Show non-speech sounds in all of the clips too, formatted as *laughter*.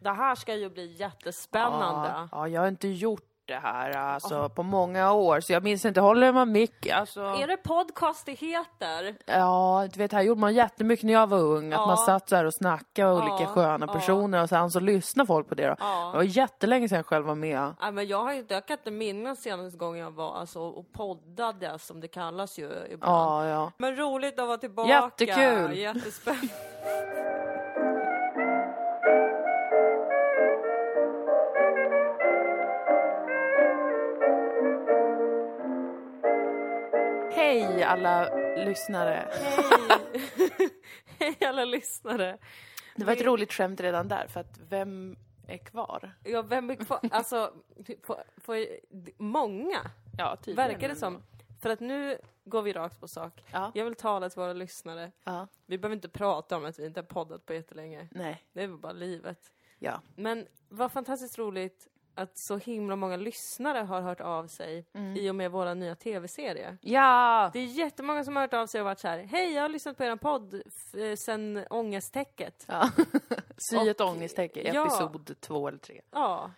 Det här ska ju bli jättespännande. Ja, ja, jag har inte gjort det här alltså, på många år, så jag minns inte. Håller man mick? Alltså, Är det podcast det heter? ja, du vet, här gjorde man jättemycket när jag var ung. Att Ja. man satt där och snackade med olika Ja, sköna ja. personer och sen så lyssnade folk på det då. Ja. Det var jättelänge sedan jag själv var med. Nej, men jag, har ju, inte- jag kan inte minnas senaste gången jag var alltså, och poddade, som det kallas ju ibland. Ja, ja. Men roligt att vara tillbaka. Jättekul. Jättespännande. *laughs* alla lyssnare. Hej! Hej alla lyssnare. Det var ett roligt skämt redan där, för att vem är kvar? Ja, vem är kvar? Alltså, på, på, många Ja, tydligen. verkar det som. För att nu går vi rakt på sak. Ja. Jag vill tala till våra lyssnare. Ja. Vi behöver inte prata om att vi inte har poddat på jättelänge. Nej. Det är väl bara livet. Ja. Men vad fantastiskt roligt att så himla många lyssnare har hört av sig Mm. i och med våra nya tv-serie. Ja! Det är jättemånga som har hört av sig och varit så här: Hej, jag har lyssnat på er podd eh, sen Ångesttäcket. ja. *laughs* Sy ett ångesttecken, ja. episod två eller tre. Ja.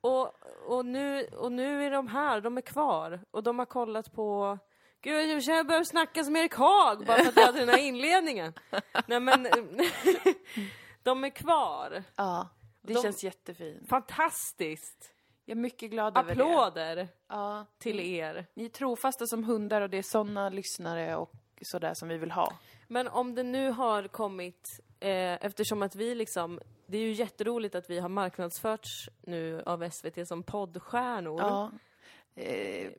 Och, och, nu, och nu är de här, de är kvar. Och de har kollat på Gud, jag känner jag behöver snacka som Erik Haag bara för att jag hade den här inledningen. *laughs* Nej men, *laughs* de är kvar. Ja. Det De- känns jättefint. Fantastiskt! Jag är mycket glad över det. Applåder Ja. till er. Ni är trofasta som hundar och det är såna lyssnare och sådär som vi vill ha. Men om det nu har kommit, eh, eftersom att vi liksom, det är ju jätteroligt att vi har marknadsförts nu av SVT som poddstjärnor. Ja. Eh.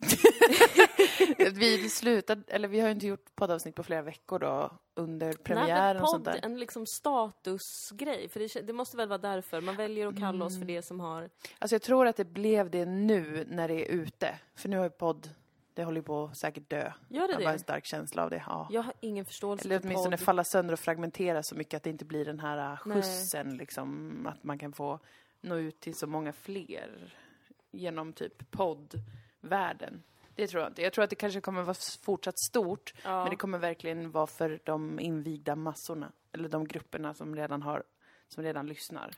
*laughs* vi slutade, eller vi har ju inte gjort poddavsnitt på flera veckor då under premiären Nej, och sånt podd, där. en liksom statusgrej, för det, det måste väl vara därför man väljer att kalla oss för det som har... Alltså jag tror att det blev det nu när det är ute. För nu har ju podd, det håller ju på att säkert dö. Gör det jag har bara en det? stark känsla av det. Ja. Jag har ingen förståelse Eller för åtminstone podd. falla sönder och fragmentera så mycket att det inte blir den här äh, Nej. skjutsen liksom. Att man kan få nå ut till så många fler genom typ poddvärlden. Det tror jag inte. Jag tror att det kanske kommer vara fortsatt stort, Ja. men det kommer verkligen vara för de invigda massorna. Eller de grupperna som redan har, som redan lyssnar.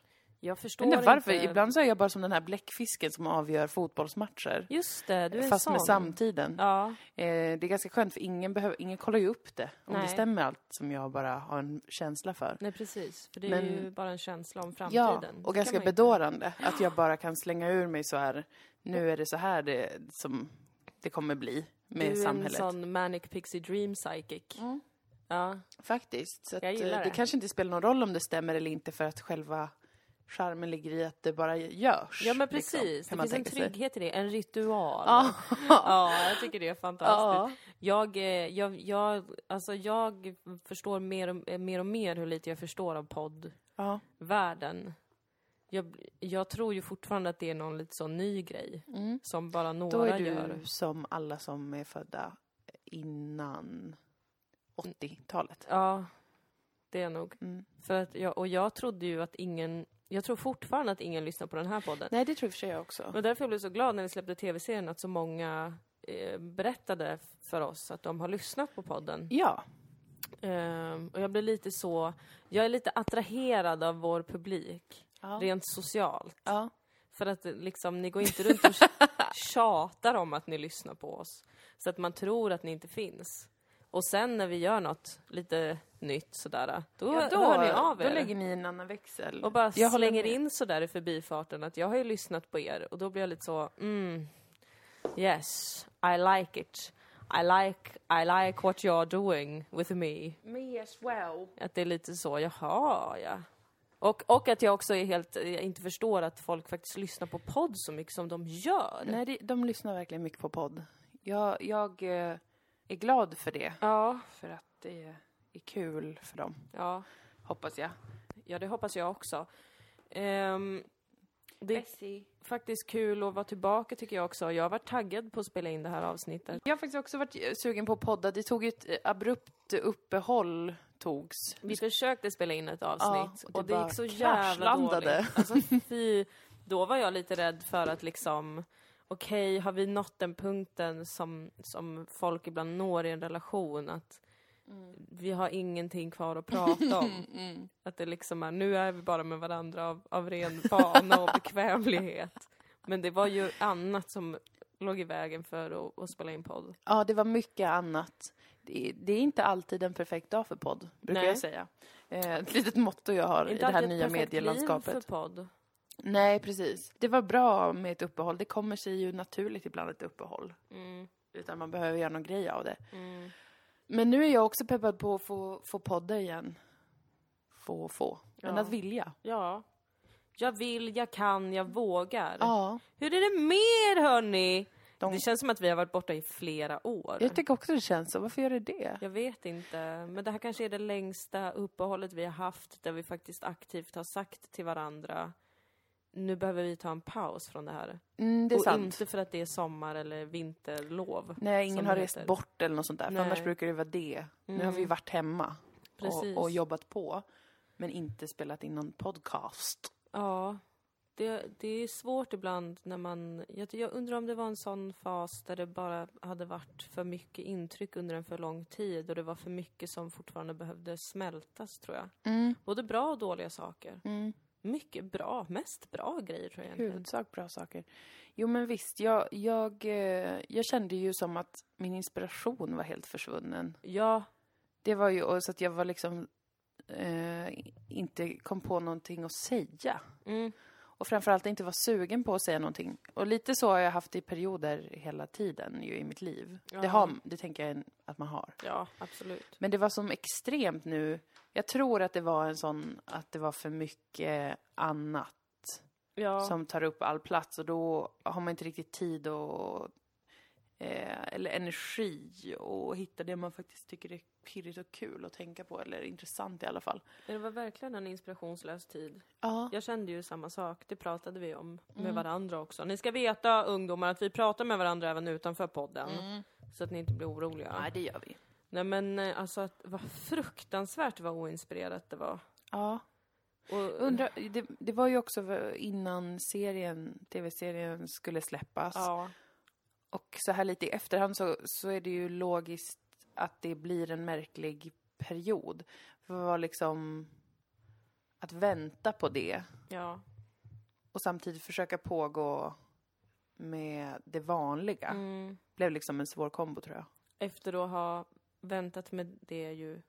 Jag förstår inte varför, inte. ibland så är jag bara som den här bläckfisken som avgör fotbollsmatcher. Just det, du är Fast sån. med samtiden. Ja, Eh, det är ganska skönt för ingen, behöver, ingen kollar ju upp det. Om Nej. det stämmer allt som jag bara har en känsla för. nej precis. För det är Men- ju bara en känsla om framtiden. Ja, och ganska bedårande. Att jag bara kan slänga ur mig så här, nu är det så här det, som det kommer bli med Du är samhället. en sån manic pixie dream psychic. Mm. Ja, Faktiskt. Så att, Jag gillar eh, det det. kanske inte spelar någon roll om det stämmer eller inte för att själva charmen ligger i att det bara görs. ja men liksom, precis. kan det finns en tänka sig. trygghet i det, en ritual. Ja. *laughs* ja, jag tycker det är fantastiskt. ja. Jag, eh, jag, jag, alltså jag förstår mer och, eh, mer och mer hur lite jag förstår av poddvärlden. ja. Jag, jag tror ju fortfarande att det är någon lite sån ny grej Mm. som bara några Då är du gör. som alla som är födda innan 80-talet. Ja, det är nog. Mm. För att jag, och jag trodde ju att ingen, jag tror fortfarande att ingen lyssnar på den här podden. Nej, det tror för sig jag också. Och därför blev jag så glad när vi släppte tv-serien att så många eh, berättade för oss att de har lyssnat på podden. Ja. Ehm, och jag blir lite så, jag är lite attraherad av vår publik, Ja. rent socialt. ja. För att eh, liksom, ni går inte runt och *laughs* tjatar om att ni lyssnar på oss. Så att man tror att ni inte finns. Och sen när vi gör något lite nytt sådär, då, Ja, hör ni av då er. lägger ni en annan växel. Och bara Jag slänger in sådär i förbifarten att jag har ju lyssnat på er och då blir jag lite så, mm, yes, I like it. I like, I like what you're doing with me. Me as well. Att det är lite så, jaha, ja. Och, och att jag också är helt, jag inte förstår att folk faktiskt lyssnar på podd så mycket som de gör. Nej, det, de lyssnar verkligen mycket på podd. Jag, jag eh, är glad för det. Ja, För att det är kul för dem, ja, hoppas jag. ja, det hoppas jag också. Ehm, det är faktiskt kul att vara tillbaka tycker jag också. Jag har varit taggad på att spela in det här avsnittet. Jag har faktiskt också varit eh, sugen på att podda. Det tog ju ett eh, abrupt uppehåll, togs. Vi försökte spela in ett avsnitt och det och det gick så jävla dåligt. Alltså fy, då var jag lite rädd för att liksom, okej, har vi nått den punkten som, som folk ibland når i en relation att vi har ingenting kvar att prata om. *laughs* Att det liksom är, nu är vi bara med varandra av, av ren vana och bekvämlighet. Men det var ju annat som låg i vägen för att, att spela in podd. Ja, det var mycket annat. Det är, det är inte alltid en perfekt dag för podd, brukar Nej. jag säga. Eh, ett litet motto jag har i det här alltid ett nya perfekt medielandskapet. liv för podd. Nej, precis. Det var bra med ett uppehåll. Det kommer sig ju naturligt ibland ett uppehåll. Mm, Utan man behöver göra någon grej av det. mm. Men nu är jag också peppad på att få, få podda igen. Få, få. Men Ja. att vilja. Ja. Jag vill, jag kan, jag vågar. Ja. Hur är det mer hörni? De- Det känns som att vi har varit borta i flera år. Jag tycker också det känns så. Varför gör det det? Jag vet inte, men det här kanske är det längsta uppehållet vi har haft där vi faktiskt aktivt har sagt till varandra nu behöver vi ta en paus från det här. Mm, det är och sant. inte för att det är sommar eller vinterlov. Nej, ingen har rest bort eller något sånt där. För annars brukar det vara det. Nu har Mm. vi varit hemma och, och jobbat på. Men inte spelat in någon podcast. Ja, det, det är svårt ibland när man... Jag, jag undrar om det var en sån fas där det bara hade varit för mycket intryck under en för lång tid och det var för mycket som fortfarande behövde smältas, tror jag. Mm. Både bra och dåliga saker. Mm. Mycket bra, mest bra grejer tror jag egentligen. Huvudsak bra saker. Jo men visst, jag, jag, eh, jag kände ju som att min inspiration var helt försvunnen. Ja, Det var ju så att jag var liksom eh, inte kom på någonting att säga. mm, Och framförallt inte var sugen på att säga någonting. Och lite så har jag haft i perioder hela tiden ju i mitt liv. Ja. Det, har, det tänker jag att man har. ja absolut. Men det var som extremt nu. Jag tror att det var en sån, att det var för mycket annat Ja, som tar upp all plats och då har man inte riktigt tid och eh, eller energi och hitta det man faktiskt tycker är pirrigt och kul att tänka på eller intressant i alla fall. det var verkligen en inspirationslös tid. Ja. Jag kände ju samma sak, det pratade vi om med Mm. varandra också. Ni ska veta ungdomar att vi pratar med varandra även utanför podden. Så att ni inte blir oroliga. Mm. Nej, det gör vi. Nej men eh, alltså att vad fruktansvärt vad oinspirerat det var. Ja. Och, Undra, det, det var ju också innan serien, tv-serien skulle släppas. Ja, Och så här lite i efterhand så, så är det ju logiskt att det blir en märklig period. För var liksom att vänta på det ja. och samtidigt försöka pågå med det vanliga Mm. blev liksom en svår kombo tror jag. Efter att ha väntat med det ju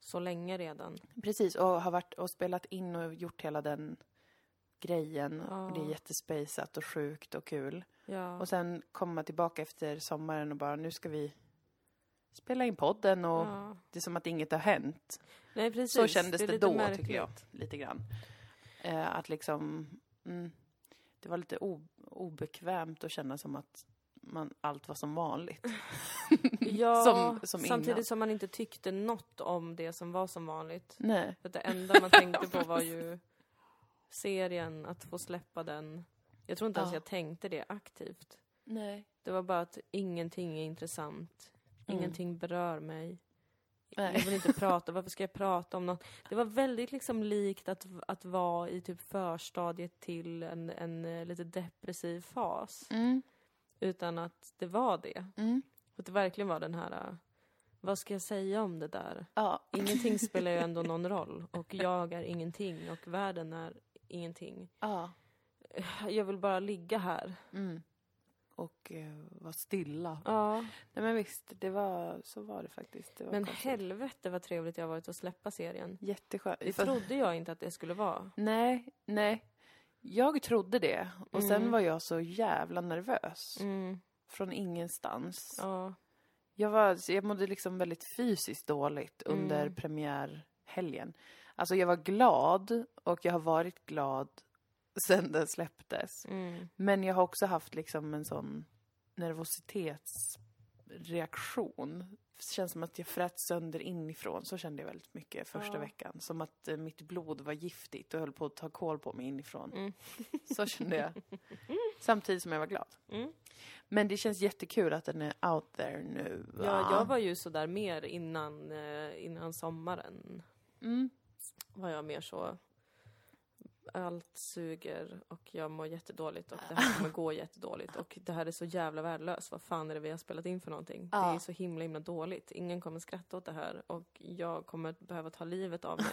så länge redan. Precis, och har varit och spelat in och gjort hela den grejen. Ja. Och det är jättespejsat och sjukt och kul. Ja. Och sen komma tillbaka efter sommaren och bara nu ska vi spela in podden och ja. det är som att inget har hänt. Nej precis. Så kändes det, lite då märkligt. tycker jag, lite grann. Eh, att liksom, mm, det var lite obekvämt att känna som att man, allt var som vanligt. *laughs* Ja, *laughs* Som- som samtidigt innan. som man inte tyckte något om det som var som vanligt. Nej. För det enda man tänkte på var ju *laughs* serien, att få släppa den. Jag tror inte ens Ja. jag tänkte det aktivt. Nej. Det var bara att ingenting är intressant. Mm. Ingenting berör mig. Nej. Jag vill inte prata, varför ska jag prata om något? Det var väldigt liksom likt att, att vara i typ förstadiet till en, en eh, lite depressiv fas. Mm. Utan att det var det. Mm. Att det verkligen var den här, eh, vad ska jag säga om det där? Ja. Ingenting *laughs* spelar ju ändå någon roll. Och jag är ingenting och världen är ingenting. Ja. *sighs* Jag vill bara ligga här. Mm. Och eh, vara stilla. Ja, Nej men visst, det var, så var det faktiskt. Det var men konstigt. helvete vad trevligt jag har varit att släppa serien. Jätteskönt. Det trodde jag inte att det skulle vara. Nej, nej. Jag trodde det. Och sen Mm. var jag så jävla nervös. Mm, Från ingenstans. ja. Jag, var, jag mådde liksom väldigt fysiskt dåligt under Mm. premiärhelgen. Alltså jag var glad och jag har varit glad sen den släpptes. Mm. Men jag har också haft liksom en sån nervositetsreaktion. Känns som att jag frät sönder inifrån. Så kände jag väldigt mycket första Ja. veckan. Som att eh, mitt blod var giftigt och höll på att ta kål på mig inifrån. Mm. *laughs* Så kände jag. *laughs* Samtidigt som jag var glad. Mm. Men det känns jättekul att den är out there nu. va? Ja, jag var ju sådär mer innan, eh, innan sommaren. Mm. Var jag mer så... allt suger och jag mår jättedåligt och det här kommer gå jättedåligt och det här är så jävla värdelöst. Vad fan är det vi har spelat in för någonting? Ja. Det är så himla himla dåligt. Ingen kommer skratta åt det här och jag kommer behöva ta livet av mig.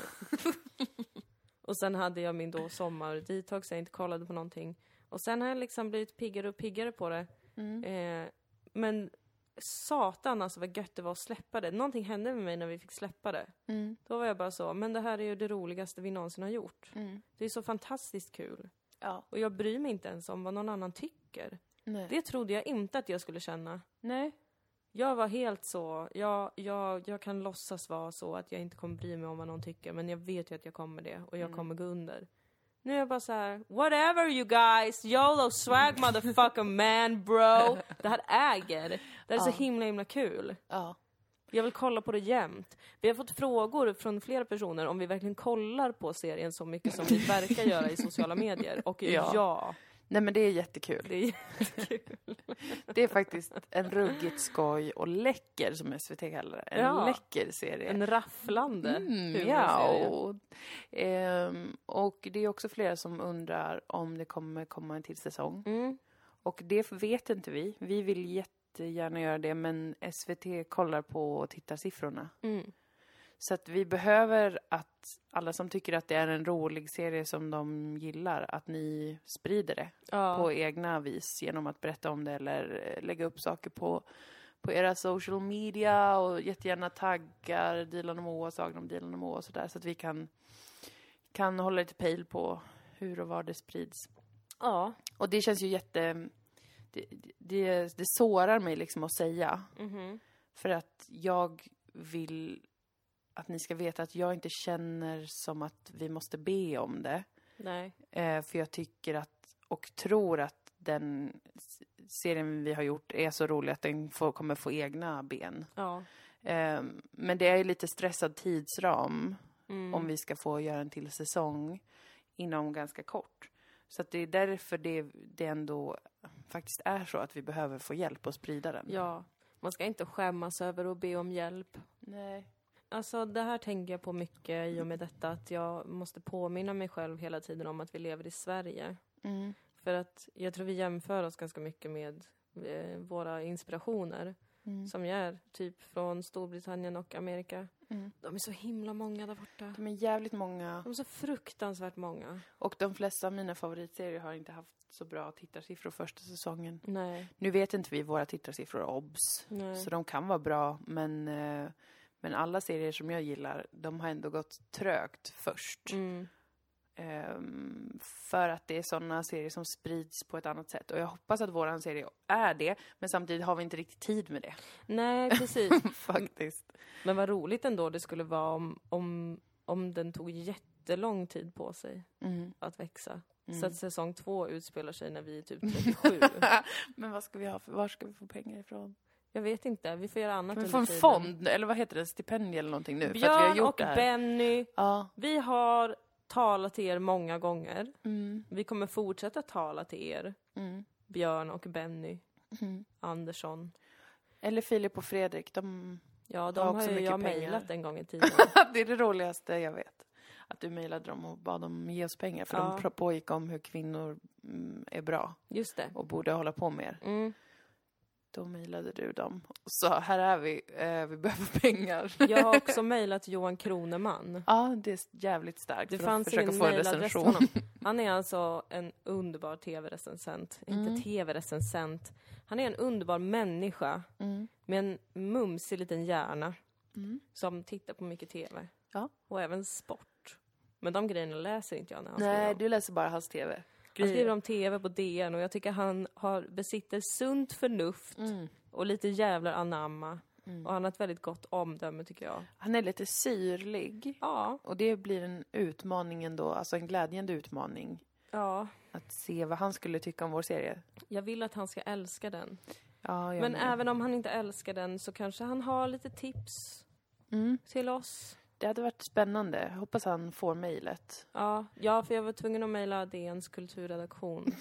*laughs* och sen hade jag min då sommar-detox, jag inte kollade på någonting. Och sen har jag liksom blivit piggare och piggare på det. Mm. Eh, men satan alltså vad gött det var att släppa det. Någonting hände med mig när vi fick släppa det. Mm. Då var jag bara så, men det här är ju det roligaste vi någonsin har gjort. Mm. Det är så fantastiskt kul. Ja. Och jag bryr mig inte ens om vad någon annan tycker. Nej. Det trodde jag inte att jag skulle känna. Nej. Jag var helt så, jag, jag, jag kan låtsas vara så att jag inte kommer bry mig om vad någon tycker, men jag vet ju att jag kommer det och jag Mm. kommer gå under. Nu är jag bara så här: whatever you guys, YOLO swag motherfucker man bro. Det här äger. Det här är så Ja. himla himla kul. Ja. Jag vill kolla på det jämt. Vi har fått frågor från flera personer om vi verkligen kollar på serien så mycket som vi *laughs* verkar göra i sociala medier. Och Ja. ja, Nej men det är jättekul. det är jättekul. Det är faktiskt en ruggigt skoj och läcker som SVT kallar det. En Ja. läcker serie. En rafflande Mm, ja. Och, ehm, och det är också flera som undrar om det kommer komma en till säsong. Mm. Och det vet inte vi. Vi vill jättegärna göra det men SVT kollar på tittarsiffrorna. Mm. Så att vi behöver att alla som tycker att det är en rolig serie som de gillar, att ni sprider det Ja. på egna vis genom att berätta om det eller eh, lägga upp saker på, på era social media och jättegärna taggar Dilan och Moa, Sagan om Dilan och Moa och sådär så att vi kan, kan hålla lite pejl på hur och var det sprids. ja. Och det känns ju jätte... Det, det, det sårar mig liksom att säga. Mhm. För att jag vill att ni ska veta att jag inte känner som att vi måste be om det. Nej. Eh, för jag tycker att, och tror att den serien vi har gjort är så rolig att den får, kommer få egna ben. Ja. Eh, men det är ju lite stressad tidsram Mm. om vi ska få göra en till säsong inom ganska kort. Så att det är därför det, det ändå faktiskt är så att vi behöver få hjälp att sprida den. Ja. Man ska inte skämmas över att be om hjälp. Nej. Alltså det här tänker jag på mycket i och med detta att jag måste påminna mig själv hela tiden om att vi lever i Sverige. Mm. För att jag tror vi jämför oss ganska mycket med eh, våra inspirationer Mm. som ju är typ från Storbritannien och Amerika. Mm. De är så himla många där borta. De är jävligt många. De är så fruktansvärt många. Och de flesta av mina favoritserier har inte haft så bra tittarsiffror första säsongen. Nej, Nu vet inte vi våra tittarsiffror obs. nej. Så de kan vara bra, men, eh, men alla serier som jag gillar, de har ändå gått trögt först. Mm. Ehm, för att det är sådana serier som sprids på ett annat sätt. Och jag hoppas att våran serie är det, men samtidigt har vi inte riktigt tid med det. Nej, *laughs* precis. Faktiskt. Men vad roligt ändå det skulle vara om, om, om den tog jättelång tid på sig Mm. att växa. Mm. Så att säsong två utspelar sig när vi är typ *laughs* 37. men vad ska vi ha för, var ska vi få pengar ifrån? Jag vet inte, vi får göra annat vi under få en tiden. fond, eller vad heter det, stipendium eller någonting nu? Björn och. Benny, Ja. vi har talat till er många gånger. Mm. Vi kommer fortsätta tala till er, Mm. Björn och Benny Mm. Andersson. Eller Filip och Fredrik, de... Ja, de Har har, ju jag mejlat en gång i *laughs* tiden. det är det roligaste jag vet. Att du mejlade dem och bad dem ge oss pengar. För Ja. de pågick om hur kvinnor mm, är bra Just det. och borde hålla på mer. Mm. Då mejlade du dem och sa, här är vi, eh, vi behöver pengar. *laughs* Jag har också *laughs* mejlat Johan Kroneman. ja, det är jävligt starkt Det fanns ingen mejladress till honom. *laughs* Han är alltså en underbar tv-recensent. Mm. Inte tv-recensent. Han är en underbar människa Mm. med en mumsig liten hjärna Mm. som tittar på mycket tv. Ja. Och även sport. Men de grejerna läser inte jag när han Nej, du läser bara hans TV. Han skriver om tv på DN och jag tycker han har, besitter sunt förnuft Mm. och lite jävlar anamma. Mm. Och han har ett väldigt gott omdöme tycker jag. Han är lite syrlig. Ja, Och det blir en utmaning ändå, alltså en glädjande utmaning. ja. Att se vad han skulle tycka om vår serie. Jag vill att han ska älska den. Ja, jag Men med. även om han inte älskar den så kanske han har lite tips Mm. till oss. Det hade varit spännande. Hoppas han får mejlet. Ja, ja, för jag var tvungen att mejla DNs kulturredaktion.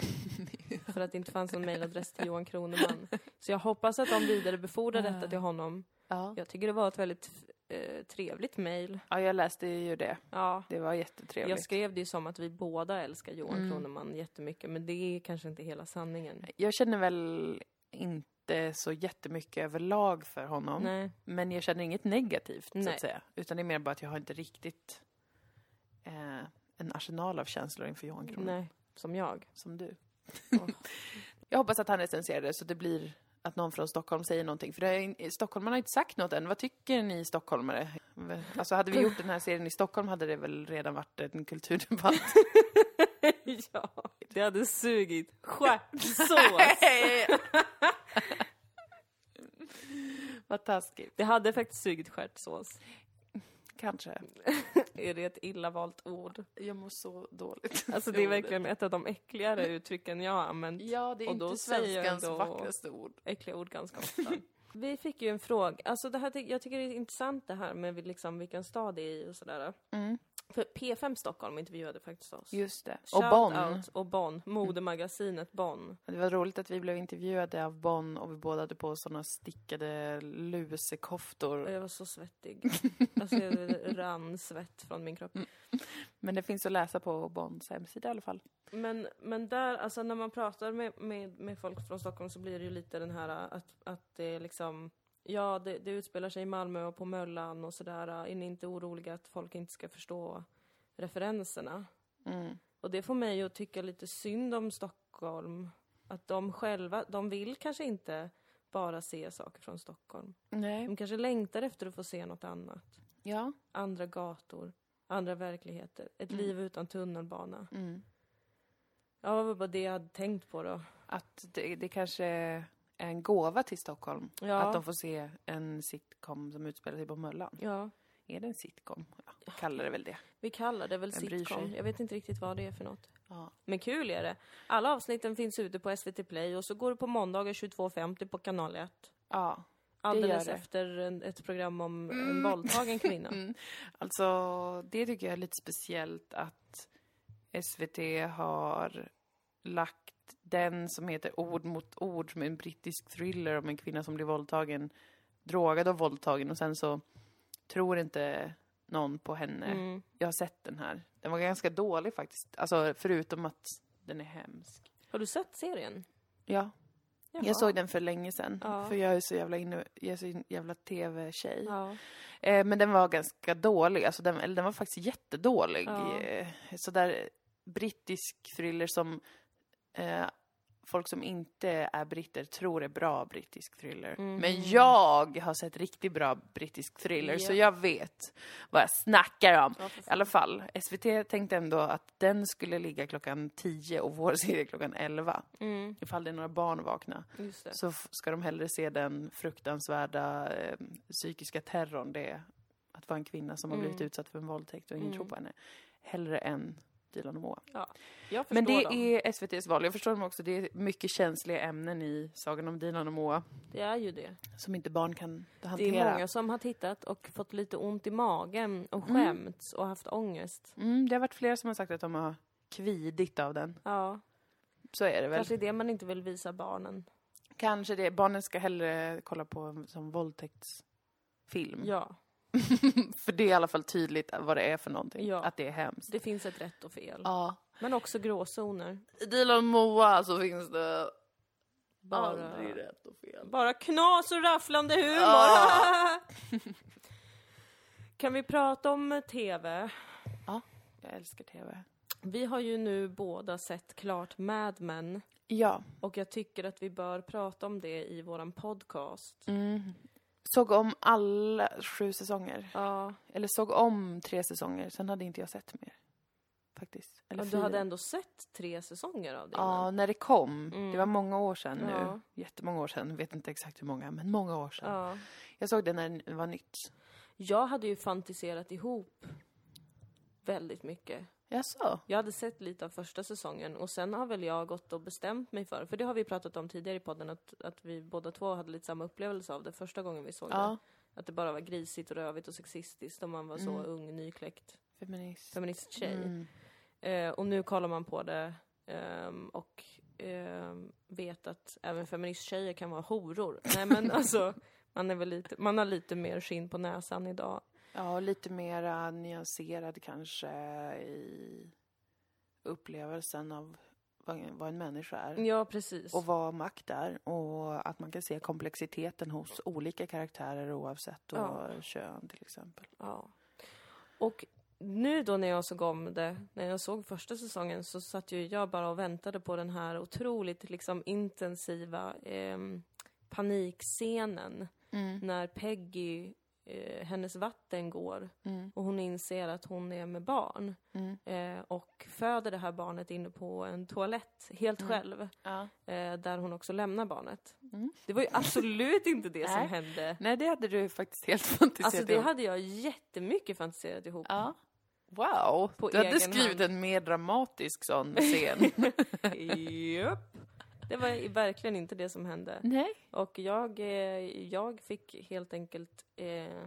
*laughs* för att det inte fanns någon mejladress till Johan Kroneman. Så jag hoppas att de vidarebefordrar detta till honom. Ja. Jag tycker det var ett väldigt eh, trevligt mejl. Ja, jag läste ju det. Ja. Det var jättetrevligt. Jag skrev det ju som att vi båda älskar Johan Mm. Kroneman jättemycket, men det är kanske inte hela sanningen. Jag känner väl inte så jättemycket överlag för honom. Nej. Men jag känner inget negativt, så Nej. att säga. Utan det är mer bara att jag har inte riktigt eh, en arsenal av känslor inför Johan Kroneman. Nej, som jag. Som du. Åh. *laughs* jag hoppas att han recenserar det så det blir att någon från Stockholm säger någonting. För det är, in- Stockholm har inte sagt något än. Vad tycker ni stockholmare? Alltså hade vi gjort den här serien i Stockholm hade det väl redan varit en kulturdebatt. *laughs* ja, det hade sugit stjärtsås. *laughs* Vad taskigt. det hade faktiskt sugit stjärtsås. Kanske. *laughs* Är det ett illa valt ord? Jag mår så dåligt. Alltså det är verkligen ett av de äckligare uttrycken jag har använt. Ja, det är inte svenskans vackraste ord. äckliga ord ganska ofta. *laughs* Vi fick ju en fråga, alltså det här, jag tycker det är intressant det här med liksom vilken stad det är i och sådär. Mm. För P5 Stockholm intervjuade faktiskt oss. Just det. Och Shout Bonn. Out och Bonn, modemagasinet Bonn. Det var roligt att vi blev intervjuade av Bonn och vi båda hade på sådana stickade Och lusekoftor. jag var så svettig. Alltså jag *laughs* rann svett från min kropp. Men det finns att läsa på Bonns hemsida i alla fall. Men, men där, alltså när man pratar med, med, med folk från Stockholm så blir det ju lite den här att, att det är liksom Ja, det, det utspelar sig i Malmö och på Möllan och sådär. Är ni inte oroliga att folk inte ska förstå referenserna? Mm. Och det får mig att tycka lite synd om Stockholm. Att de själva, de vill kanske inte bara se saker från Stockholm. Nej. De kanske längtar efter att få se något annat. Ja. Andra gator, andra verkligheter, ett Mm. liv utan tunnelbana. Mm. Ja, det var bara det jag hade tänkt på då. Att det, det kanske en gåva till Stockholm. Ja. Att de får se en sitcom som utspelar sig på Möllan. Ja, Är det en sitcom? Ja, kallar det väl det. vi kallar det väl bryr sitcom. Jag vet inte riktigt vad det är för något. Ja. Men kul är det. Alla avsnitten finns ute på SVT Play och så går det på måndagar 22.50 på kanal 1. ja. Alldeles det. efter en, ett program om en våldtagen kvinna. Mm. *laughs* Alltså, det tycker jag är lite speciellt att SVT har lagt den som heter Ord mot ord, som är en brittisk thriller om en kvinna som blir våldtagen, drogad och våldtagen och sen så tror inte någon på henne. Mm. Jag har sett den här. Den var ganska dålig faktiskt. Alltså, förutom att den är hemsk. Har du sett serien? Ja, Jaha. jag såg den för länge sedan. Ja. För jag är så jävla inne, jag är så jävla tv-tjej. Ja. Eh, men den var ganska dålig, alltså den, eller den var faktiskt jättedålig. Ja. Eh, sådär brittisk thriller som eh, folk som inte är britter tror är bra brittisk thriller. Mhm. Men jag har sett riktigt bra brittisk thriller, så Ja. jag vet vad jag snackar om. Ja, I alla fall, SVT tänkte ändå att den skulle ligga klockan 10 och vår *laughs* serie klockan 11. Mm, Ifall det är några barn vakna så ska de hellre se den fruktansvärda eh, psykiska terrorn det är att vara en kvinna som har blivit Mm. utsatt för en våldtäkt och ingen Mm. tror på henne. Hellre än Dilan och Moa. Jag förstår Men det dem. är SVTs val. Jag förstår dem också. Det är mycket känsliga ämnen i Sagan om Dilan och Moa Det är ju det. som inte barn kan Det hantera. är många som har tittat och fått lite ont i magen och Mm. skämts och haft ångest. Mm, det har varit flera som har sagt att de har kvidit av den. Ja, Så är det väl. kanske det man inte vill visa barnen. Kanske det. Barnen ska hellre kolla på som våldtäktsfilm. Ja, *laughs* För det är i alla fall tydligt vad det är för någonting. Ja. Att det är hemskt. det finns ett rätt och fel. Ja. Men också gråzoner. I Dilan Moa så finns det Bara, aldrig rätt och fel. bara knas och rafflande humor. Ja. *laughs* kan vi prata om TV? Jag älskar TV. Vi har ju nu båda sett klart Mad Men Ja. och jag tycker att vi bör prata om det i våran podcast. Mm. Såg om alla sju säsonger. Ja, Eller såg om tre säsonger, sen hade inte jag sett mer. Faktiskt. Eller och du fyra. hade ändå sett tre säsonger av det Ja, innan. när det kom. Mm. Det var många år sedan nu. Ja. Jättemånga år sedan. Vet inte exakt hur många, men många år sedan. ja. Jag såg det när det var nytt. Jag hade ju fantiserat ihop väldigt mycket. Jaså? Jag hade sett lite av första säsongen och sen har väl jag gått och bestämt mig för, för det har vi pratat om tidigare i podden, att, att vi båda två hade lite samma upplevelse av det första gången vi såg Ja. det. Att det bara var grisigt och rövigt och sexistiskt om man var så Mm. ung, nykläckt Feminist. feministtjej. Mm. Eh, och nu kollar man på det ehm, och ehm, vet att även feministtjejer kan vara horor. Nej men *laughs* alltså, Man, är väl lite, man har lite mer skinn på näsan idag. Ja, lite mera nyanserad kanske i upplevelsen av vad, en människa är. Ja, precis. Och vad makt är. Och att man kan se komplexiteten hos olika karaktärer oavsett och Ja. kön till exempel. Ja. Och nu då när jag såg om det, när jag såg första säsongen så satt ju jag bara och väntade på den här otroligt liksom intensiva ehm, panikscenen när Peggy, eh, hennes vatten går Mm. och hon inser att hon är med barn Mm. eh, och föder det här barnet inne på en toalett helt själv Ja. eh, där hon också lämnar barnet. Mm. Det var ju absolut inte det som Nej. hände. Nej, det hade du faktiskt helt *laughs* fantiserat Alltså det ihop. hade jag jättemycket fantiserat ihop. Ja. Wow! På du hade skrivit hand. en mer dramatisk sån *laughs* scen. Japp. Det var verkligen inte det som hände. Nej. Och jag, eh, jag fick helt enkelt eh,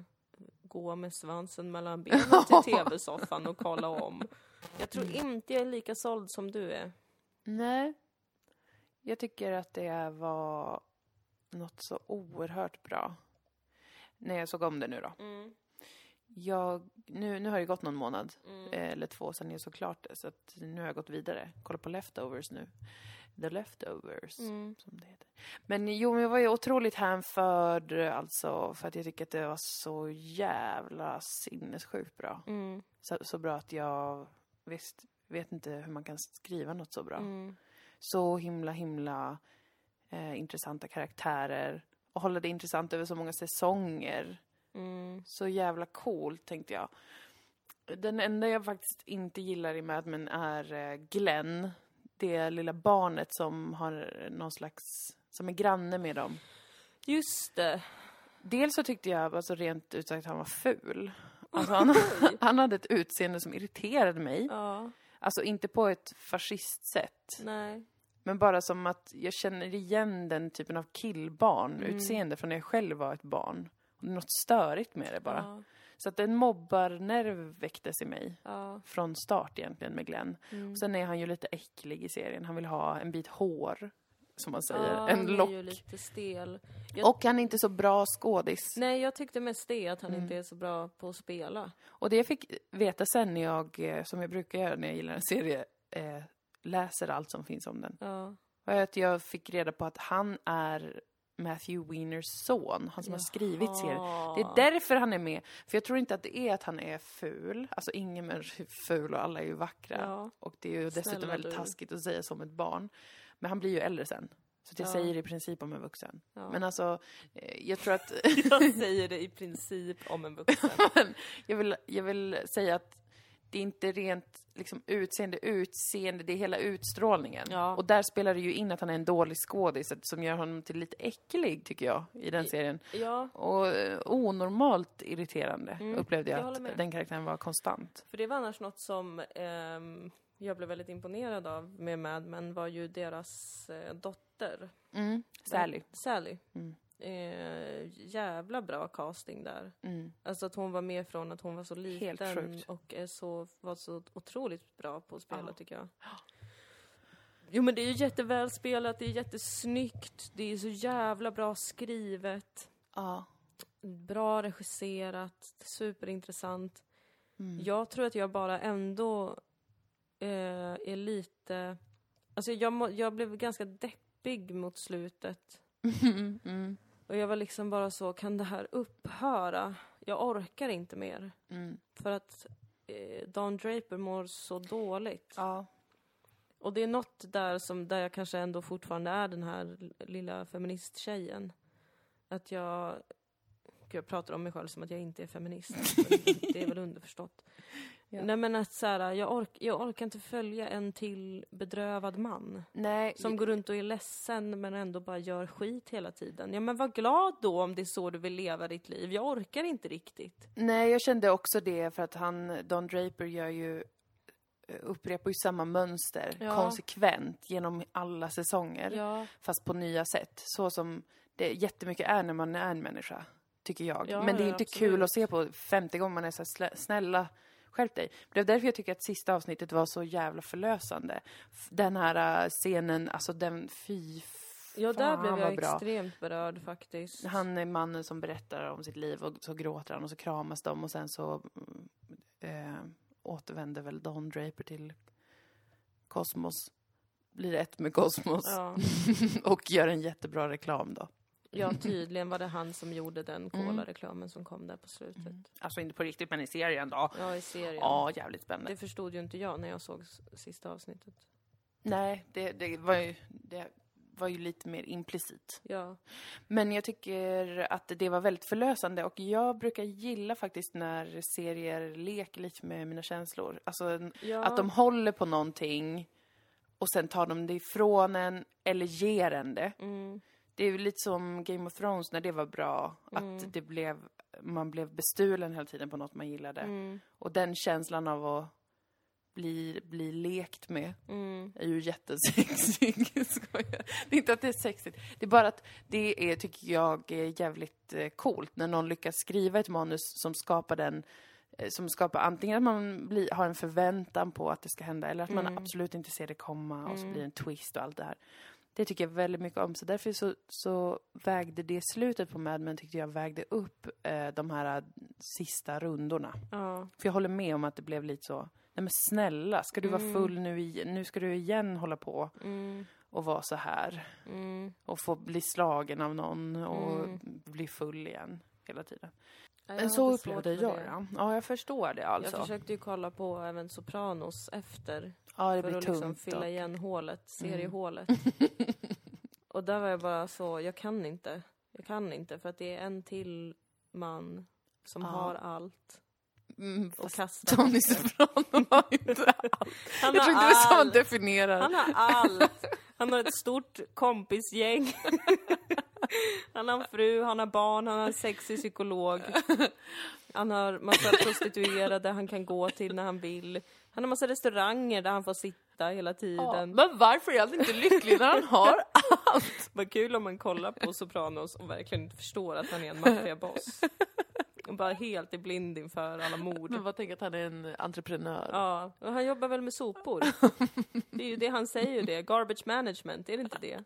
gå med svansen mellan benen till *laughs* tv-soffan och kolla om. Jag tror inte jag är lika såld som du är. Nej. Jag tycker att det var något så oerhört bra. När jag såg om det nu då. Jag, nu, nu har det gått någon månad, eh, eller två, sedan jag såg klart det. Så att nu har jag gått vidare. Kolla på Leftovers nu. The Leftovers, Mm. som det heter. Men jo, men jag var ju otroligt hänförd, alltså, för att jag tycker att det var så jävla sinnessjukt bra. Mm. Så, så bra att jag visst vet inte hur man kan skriva något så bra. Mm. Så himla, himla eh, intressanta karaktärer. Och hålla det intressant över så många säsonger. Mm. Så jävla coolt, tänkte jag. Den enda jag faktiskt inte gillar i Mad Men är eh, Glenn. Det lilla barnet som har någon slags... Som är granne med dem. Just det. Dels så tyckte jag alltså rent ut sagt att han var ful. Alltså han, *laughs* han hade ett utseende som irriterade mig. Ja, Alltså inte på ett fascistsätt. nej. Men bara som att jag känner igen den typen av killbarn-utseende från när jag själv var ett barn. Något störigt med det bara. Ja, Så att en mobbarnerv väcktes i mig. ja. Från start egentligen med Glenn. Mm. Sen är han ju lite äcklig i serien. Han vill ha en bit hår, som man säger. Ja, en han är lock. ju lite stel. Jag, Och han är inte så bra skådis. nej, jag tyckte mest det, att han Mm. inte är så bra på att spela. Och det jag fick veta sen när jag, eh, som jag brukar göra när jag gillar en serie, eh, läser allt som finns om den. Ja. var att jag fick reda på att han är Matthew Wieners son, han som har skrivit serien. Det är därför han är med. För jag tror inte att det är att han är ful. Alltså ingen människa är ful och alla är ju vackra. Ja. Och det är ju dessutom Snälla väldigt du. taskigt att säga som ett barn. Men han blir ju äldre sen. Så jag Ja. säger i princip om en vuxen. Ja. Men alltså, eh, jag tror att... *laughs* Jag *laughs* säger det i princip om en vuxen. *laughs* Jag, vill, jag vill säga att det är inte rent liksom, utseende, utseende, det är hela utstrålningen. Ja. Och där spelar det ju in att han är en dålig skådis som gör honom till lite äcklig, tycker jag, i den serien. Ja, Och eh, onormalt irriterande Mm, upplevde jag, jag att den karaktären var konstant. för det var annars något som ehm, jag blev väldigt imponerad av med Mad Men var ju deras eh, dotter. Mm. Sally. Sally. Mm. Eh, jävla bra casting där. Mm. Alltså att hon var med från att hon var så liten och är så, var så otroligt bra på att spela Ja. tycker jag. Jo men det är ju jätteväl spelat, det är jättesnyggt, det är så jävla bra skrivet, Ja. bra regisserat, superintressant. Mm. Jag tror att jag bara ändå eh, är lite... Alltså jag, må, jag blev ganska deppig mot slutet. *laughs* Mm. Mm. Och jag var liksom bara så, kan det här upphöra? Jag orkar inte mer. Mm. För att eh, Don Draper mår så dåligt. Ja. Och det är något där som, där jag kanske ändå fortfarande är den här lilla feministtjejen. Att jag... Jag pratar om mig själv som att jag inte är feminist. *laughs* det är väl underförstått. Ja. Nej men att så här, jag, ork, jag orkar inte följa en till bedrövad man. Nej, Som går runt och är ledsen men ändå bara gör skit hela tiden. Ja men var glad då om det är så du vill leva ditt liv. Jag orkar inte riktigt. Nej, jag kände också det för att han, Don Draper gör ju eh, upprepar ju samma mönster Ja. konsekvent genom alla säsonger. Ja, Fast på nya sätt. Så som det jättemycket är när man är en människa. Tycker jag. Ja, Men det är inte absolut. kul att se på 50 gånger man är så här, snälla, skärp dig. Det är därför jag tycker att sista avsnittet var så jävla förlösande. Den här äh, scenen, alltså den, fy Ja, där Fan, blev jag extremt berörd faktiskt. Han är mannen som berättar om sitt liv och så gråter han och så kramas de och sen så eh, återvänder väl Don Draper till Kosmos. Blir ett med Kosmos Ja. *laughs* och gör en jättebra reklam då. Ja, *laughs* tydligen var det han som gjorde den Mm. Cola-reklamen som kom där på slutet. Alltså inte på riktigt men i serien då. Ja, i serien. Ja, jävligt spännande. Det förstod ju inte jag när jag såg s- sista avsnittet. Nej, det, det, var ju, det var ju lite mer implicit. Ja. Men jag tycker att det var väldigt förlösande och jag brukar gilla faktiskt när serier leker lite med mina känslor. Alltså en- ja. att de håller på någonting och sen tar de det ifrån en eller ger en det. Mm. Det är ju lite som Game of Thrones när det var bra. Mm. Att det blev, man blev bestulen hela tiden på något man gillade. Mm. Och den känslan av att bli, bli lekt med Mm. är ju jättesexig. *laughs* Det är inte att det är sexigt. Det är bara att det är, tycker jag, är jävligt eh, coolt när någon lyckas skriva ett manus som skapar den eh, som skapar antingen att man blir, har en förväntan på att det ska hända eller att man Mm. absolut inte ser det komma och så Mm. blir det en twist och allt det här. Det tycker jag väldigt mycket om. Så därför så, så vägde det slutet på Mad Men tyckte jag vägde upp eh, de här eh, sista rundorna. Ja. För jag håller med om att det blev lite så, nej men snälla, ska du vara Mm. full nu igen? Nu ska du igen hålla på Mm. och vara så här. Mm. Och få bli slagen av någon och Mm. bli full igen hela tiden. Men jag så upplevde jag det. Ja, jag förstår det alltså. Jag försökte ju kolla på även Sopranos efter. ja, det för blir att tungt. liksom fylla och- igen hålet, Mm. seriehålet. *laughs* och där var jag bara så, jag kan inte. Jag kan inte för att det är en till man som Ja. har allt Mm, och kastar. Tony Soprano har inte *laughs* allt. Han Jag tror inte det är så man definierar. Han har allt. Han har ett stort kompisgäng. *laughs* Han har en fru, han har barn, han har en sexig psykolog. Han har massa prostituerade han kan gå till när han vill. Han har massa restauranger där han får sitta hela Ja, tiden. men varför är han inte lycklig när han har *laughs* Vad kul om man kollar på Sopranos och verkligen inte förstår att han är en maffiaboss. Och bara helt är blind inför alla mord. Men vad tänker att han är en entreprenör? Ja, och han jobbar väl med sopor. Det är ju det han säger ju det. Garbage management, är det inte det?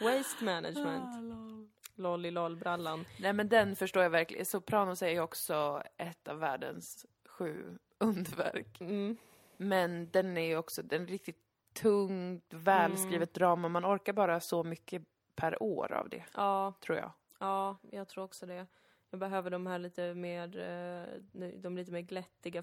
Waste management. Lolly brallan Nej men den förstår jag verkligen. Sopranos är ju också ett av världens sju underverk. Mm. Men den är ju också, den riktigt tungt, välskrivet drama. Man orkar bara så mycket per år av det, Ja, tror jag. ja, jag tror också det. Jag behöver de här lite mer, eh, de lite mer glättiga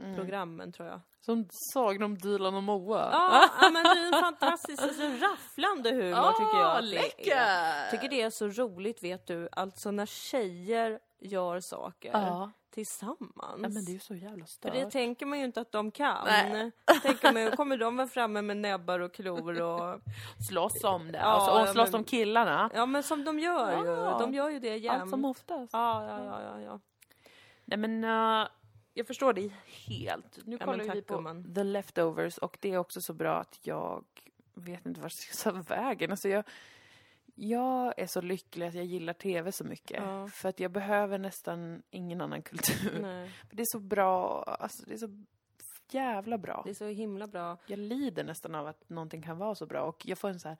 flumprogrammen tror jag. Som Sagan om Dilan och Moa. Ja, *laughs* ja, men det är en fantastisk, alltså, rafflande humor tycker jag att det är. läcker! tycker det är så roligt, vet du, alltså när tjejer gör saker Ja. tillsammans. ja, men det är ju så jävla För stört. det tänker man ju inte att de kan. Nej. Tänker man, kommer de vara framme med näbbar och klor och... *laughs* Slåss om det. Ja, alltså, och slåss men- om killarna. Ja men som de gör ju. Ja. De gör ju det jämt. Allt som oftast. Ja, ja, ja, ja, ja. Nej men, eh, jag förstår dig helt. Nu Ja, kollar vi på gumman. The Leftovers och det är också så bra att jag vet inte vart jag ska ta vägen. Alltså jag, jag är så lycklig att jag gillar tv så mycket. Ja. För att jag behöver nästan ingen annan kultur. Nej, *laughs* det är så bra, alltså det är så jävla bra. det är så himla bra. Jag lider nästan av att någonting kan vara så bra och jag får en så här,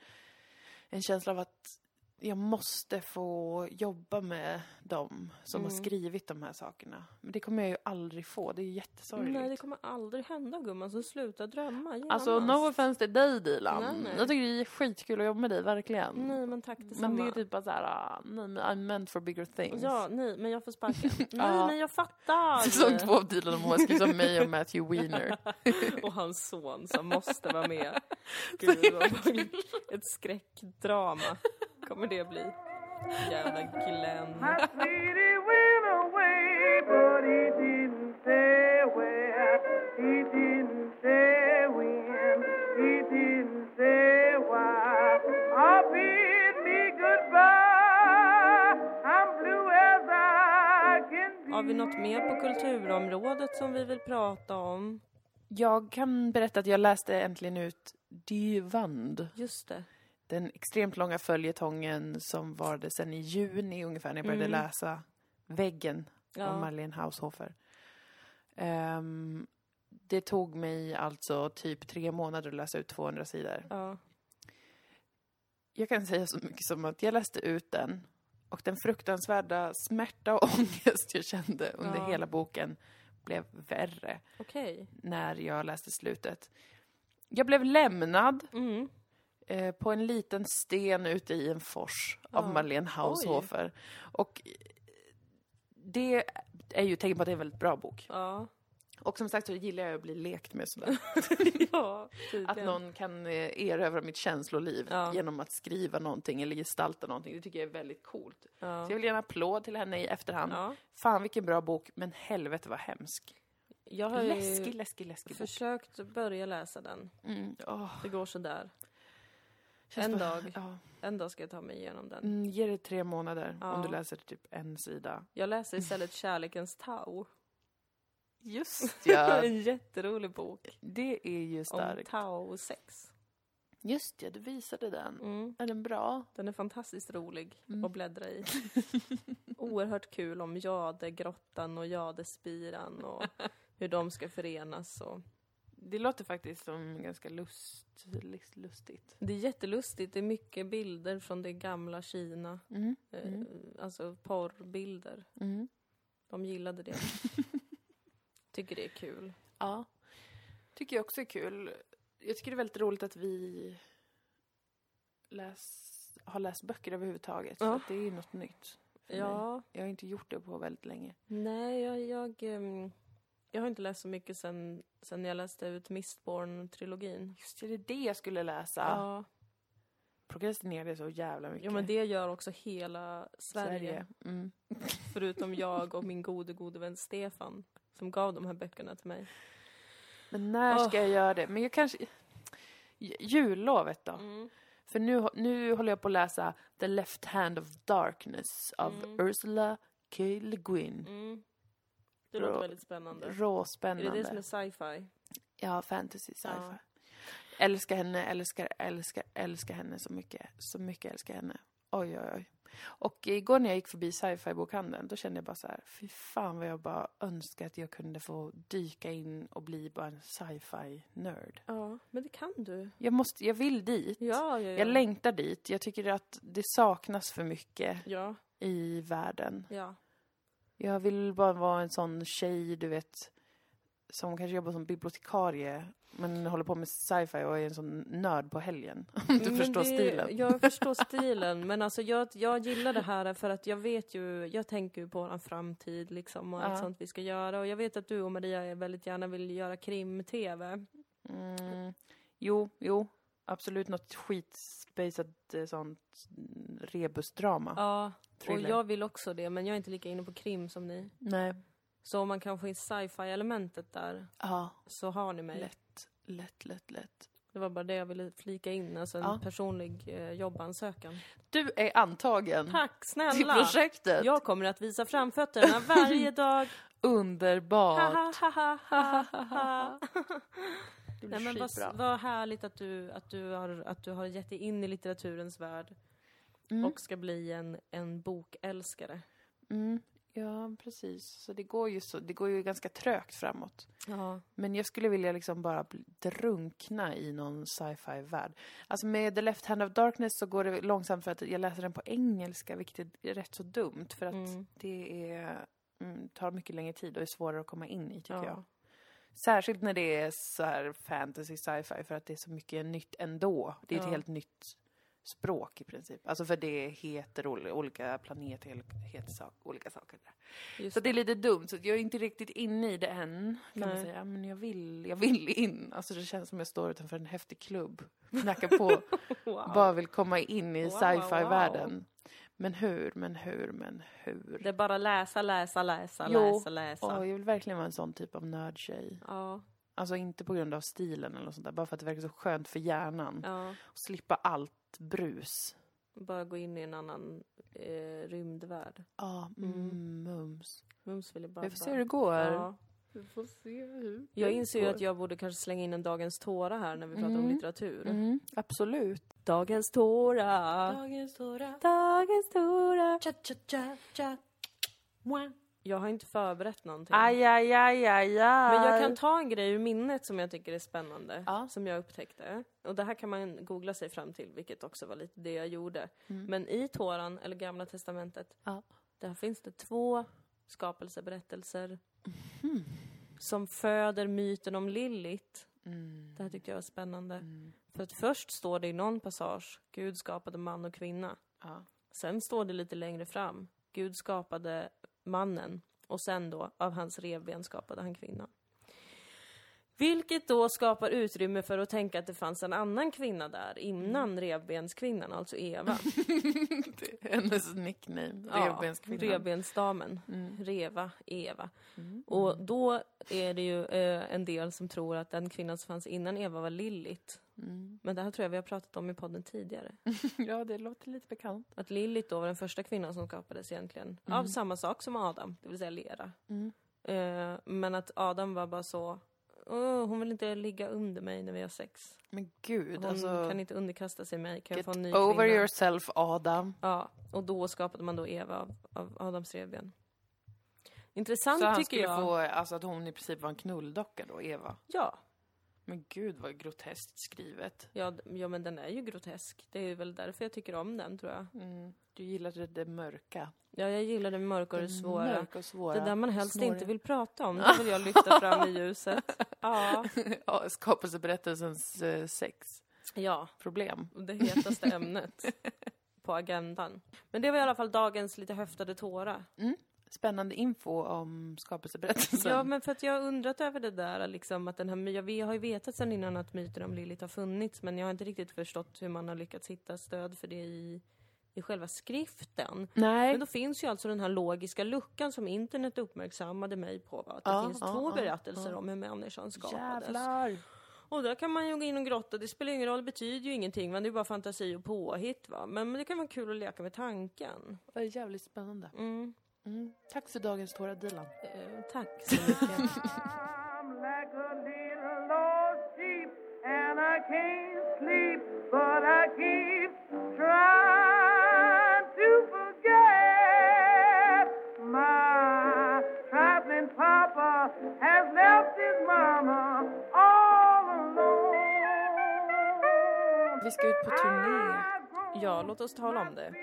en känsla av att jag måste få jobba med dem som har Mm. skrivit de här sakerna. Men det kommer jag ju aldrig få, det är ju jättesorgligt. Nej, det kommer aldrig hända gumman, så sluta drömma genast. Alltså no offense till dig Dilan. Nej, nej. Jag tycker det är skitkul att jobba med dig, verkligen. Nej, men tack detsamma. men det är typ bara såhär, ah, nej men I'm meant for bigger things. Ja, nej, men jag får sparken. *laughs* nej, men jag fattar. Säsong två av Dilan och Moa skrivs av mig och Matthew Weiner. *laughs* Och hans son som måste vara med. *laughs* Gud, vad ett skräckdrama kommer det bli. Jävla Glenn. *laughs* Har vi något mer på kulturområdet som vi vill prata om? Jag kan berätta att jag läste äntligen ut Dyvand. Just det. Den extremt långa följetongen som varade sedan i juni ungefär när jag började Mm. läsa Väggen Ja. av Marlene Haushofer. Ehm, det tog mig alltså typ tre månader att läsa ut 200 sidor. Ja. jag kan säga så mycket som att jag läste ut den och den fruktansvärda smärta och *laughs* ångest jag kände under Ja. hela boken blev värre Okej. när jag läste slutet. Jag blev lämnad Mm. Eh, på en liten sten ute i en fors av Ja. Marlene Haushofer. Och eh, det är ju tecken på att det är en väldigt bra bok. Ja. Och som sagt så gillar jag att bli lekt med sådär. *laughs* ja, Att någon kan eh, erövra mitt känsloliv Ja. genom att skriva någonting eller gestalta någonting. Det tycker jag är väldigt coolt. Ja. Så jag vill ge en applåd till henne i efterhand. Ja. Fan vilken bra bok, men helvete vad hemsk. Jag har Läskig, läskig, läskig bok. försökt börja läsa den. Mm, åh, Det går sådär. En dag. Ja. En dag ska jag ta mig igenom den. Mm, ge det tre månader Ja. om du läser typ en sida. Jag läser istället Kärlekens Tau. Just *laughs* ja, en jätterolig bok. det är ju Om starkt. Tau sex. Just ja, du visade den. Mm. Är den bra? Den är fantastiskt rolig Mm. att bläddra i. *laughs* Oerhört kul om Jadegrottan och Jadespiran och *laughs* hur de ska förenas. Och... Det låter faktiskt som ganska lust, lustigt. Det är jättelustigt. Det är mycket bilder från det gamla Kina. Mm. Eh, Mm. Alltså porrbilder. Mm. De gillade det. *laughs* Tycker det är kul. Ja. Tycker jag också är kul. Jag tycker det är väldigt roligt att vi läs, har läst böcker överhuvudtaget. För Ja. att det är ju något nytt. för mig. Ja, Jag har inte gjort det på väldigt länge. nej, jag, jag, ehm, jag har inte läst så mycket sen, sen jag läste ut Mistborn-trilogin. Just det, det är det jag skulle läsa. Ja. Prokrastinerade så jävla mycket. ja, men det gör också hela Sverige. Mm. *laughs* Förutom jag och min gode, gode vän Stefan. Som gav de här böckerna till mig. Men när ska Åh. jag göra det? Men jag kanske... Jullovet då? Mm. För nu, nu håller jag på att läsa The Left Hand of Darkness av Mm. Ursula K. Le Guin. Mm. Det Rå- låter väldigt spännande. Är Råspännande. det det som är sci-fi? Ja, fantasy, sci-fi. Ja. Älskar henne, älskar, älskar, älskar henne så mycket. Så mycket älskar henne. Oj, oj, oj. Och igår när jag gick förbi sci-fi-bokhandeln, då kände jag bara så här, fy fan vad jag bara önskar att jag kunde få dyka in och bli bara en sci-fi-nörd. Ja, men det kan du. Jag måste, jag vill dit. Ja, ja, ja. Jag längtar dit. Jag tycker att det saknas för mycket Ja, i världen. ja. Jag vill bara vara en sån tjej, du vet, som kanske jobbar som bibliotekarie, men håller på med sci-fi och är en sån nörd på helgen. *laughs* Om du Men förstår det- stilen. Jag *laughs* förstår stilen, men alltså jag, jag gillar det här för att jag vet ju, jag tänker ju på vår framtid liksom och allt Ja. sånt vi ska göra och jag vet att du och Maria väldigt gärna vill göra krim-tv. Mm. Jo, jo. Absolut något skitspejsat eh, sånt mm, rebusdrama. Ja, och Thriller. jag vill också det, men jag är inte lika inne på krim som ni. Nej. Så om man kan få in sci-fi-elementet där, Ja, så har ni mig. lätt, lätt, lätt, lätt. Det var bara det jag ville flika in, alltså en Ja. personlig eh, jobbansökan. Du är antagen Tack till snälla! projektet. Jag kommer att visa framfötterna varje *laughs* dag. Underbart. *laughs* Det blir Nej, men vad, vad härligt att du, att, du har, att du har gett dig in i litteraturens värld Mm. och ska bli en, en bokälskare. Mm. Ja, precis. Så det går ju, så, det går ju ganska trögt framåt. Ja. Men jag skulle vilja liksom bara drunkna i någon sci-fi-värld. Alltså med The Left Hand of Darkness så går det långsamt för att jag läser den på engelska, vilket är rätt så dumt. För att Mm. det är, mm, tar mycket längre tid och är svårare att komma in i, tycker Ja. jag. Särskilt när det är så här fantasy sci-fi, för att det är så mycket nytt ändå. Det är ett Ja. helt nytt språk i princip. Alltså för det heter ol- olika planeter, heter sak, olika saker. Just Så det är lite dumt, så jag är inte riktigt inne i det än, kan man säga. Men jag vill, jag vill in. Alltså det känns som jag står utanför en häftig klubb, knackar på, *laughs* wow. bara vill komma in i Wow, sci-fi-världen. Men hur, men hur, men hur? Det är bara läsa, läsa, läsa, Jo. läsa, läsa. Åh, jag vill verkligen vara en sån typ av nördtjej. Ja, Alltså inte på grund av stilen eller något sånt där, bara för att det verkar så skönt för hjärnan. ja. Och slippa allt brus. Bara gå in i en annan eh, rymdvärld. Ja, Mm. mm, mums. Mums vill jag bara... Vi får se hur det går. Ja. Vi får se hur Jag inser ju att jag borde kanske slänga in en Dagens tåra här när vi pratar om Mm. litteratur. Mm, absolut. Dagens tåra. Dagens stora Dagens tåra. cha cha cha cha Mwah, Jag har inte förberett någonting. Aj, aj, aj, aj, aj. Men jag kan ta en grej ur minnet som jag tycker är spännande. Ja. Som jag upptäckte. Och det här kan man googla sig fram till, vilket också var lite det jag gjorde. Mm. Men i Toran, eller Gamla Testamentet, Ja. där finns det två skapelseberättelser. Mhm. Som föder myten om Lillit. Mm. Det här tyckte jag var spännande. Mm. För att först står det i någon passage, Gud skapade man och kvinna. Ja. Sen står det lite längre fram, Gud skapade mannen och sen då av hans revben skapade han kvinnan. Vilket då skapar utrymme för att tänka att det fanns en annan kvinna där innan revbenskvinnan, alltså Eva. *laughs* Det är hennes nickname. Ja, Revbenskvinnan. Revbensdamen. Mm. Reva, Eva. Mm. Och då är det ju eh, en del som tror att den kvinnan som fanns innan Eva var Lilith. Mm. Men det här tror jag vi har pratat om i podden tidigare. *laughs* Ja, det låter lite bekant. Att Lilith då var den första kvinnan som skapades egentligen. Av samma sak som Adam, det vill säga lera. Mm. Eh, men att Adam var bara så, "Åh, hon vill inte ligga under mig när vi har sex. Men gud, Hon alltså. kan inte underkasta sig mig, kan jag Get få en ny over kvinna? yourself, Adam. Ja, och då skapade man då Eva av, av Adams revben. Intressant Så han tycker skulle jag. få, alltså att hon i princip var en knulldocka då, Eva. Ja, Men gud vad groteskt skrivet. ja, d- ja, men den är ju grotesk. Det är väl därför jag tycker om den, tror jag. Mm. Du gillade det mörka. Ja, jag gillar det mörka och det svåra. Mörka och svåra. Det där man helst snåriga. inte vill prata om, *laughs* det vill jag lyfta fram i ljuset. Ja, ja, skapelseberättelsens eh, sexproblem. ja. Det hetaste *laughs* ämnet på agendan. Men det var i alla fall dagens lite höftade tårar. Spännande info om skapelseberättelsen. Ja, men för att jag har undrat över det där liksom att den här, my- ja, vi har ju vetat sedan innan att myten om Lilith har funnits, men jag har inte riktigt förstått hur man har lyckats hitta stöd för det i, i själva skriften. Nej. Men då finns ju alltså den här logiska luckan som internet uppmärksammade mig på, va? att det Ja, finns ja, två ja, berättelser om hur människan skapades. Jävlar. Och där kan man ju gå in och grotta, det spelar ingen roll, det betyder ju ingenting, men det är bara fantasi och påhitt va. Men, men det kan vara kul att leka med tanken. Det är jävligt spännande. Mm. Mm. Tack för dagens tårar, Dilan. Eh, tack så *laughs* mycket. Vi ska ut på turné. Ja, låt oss tala om det.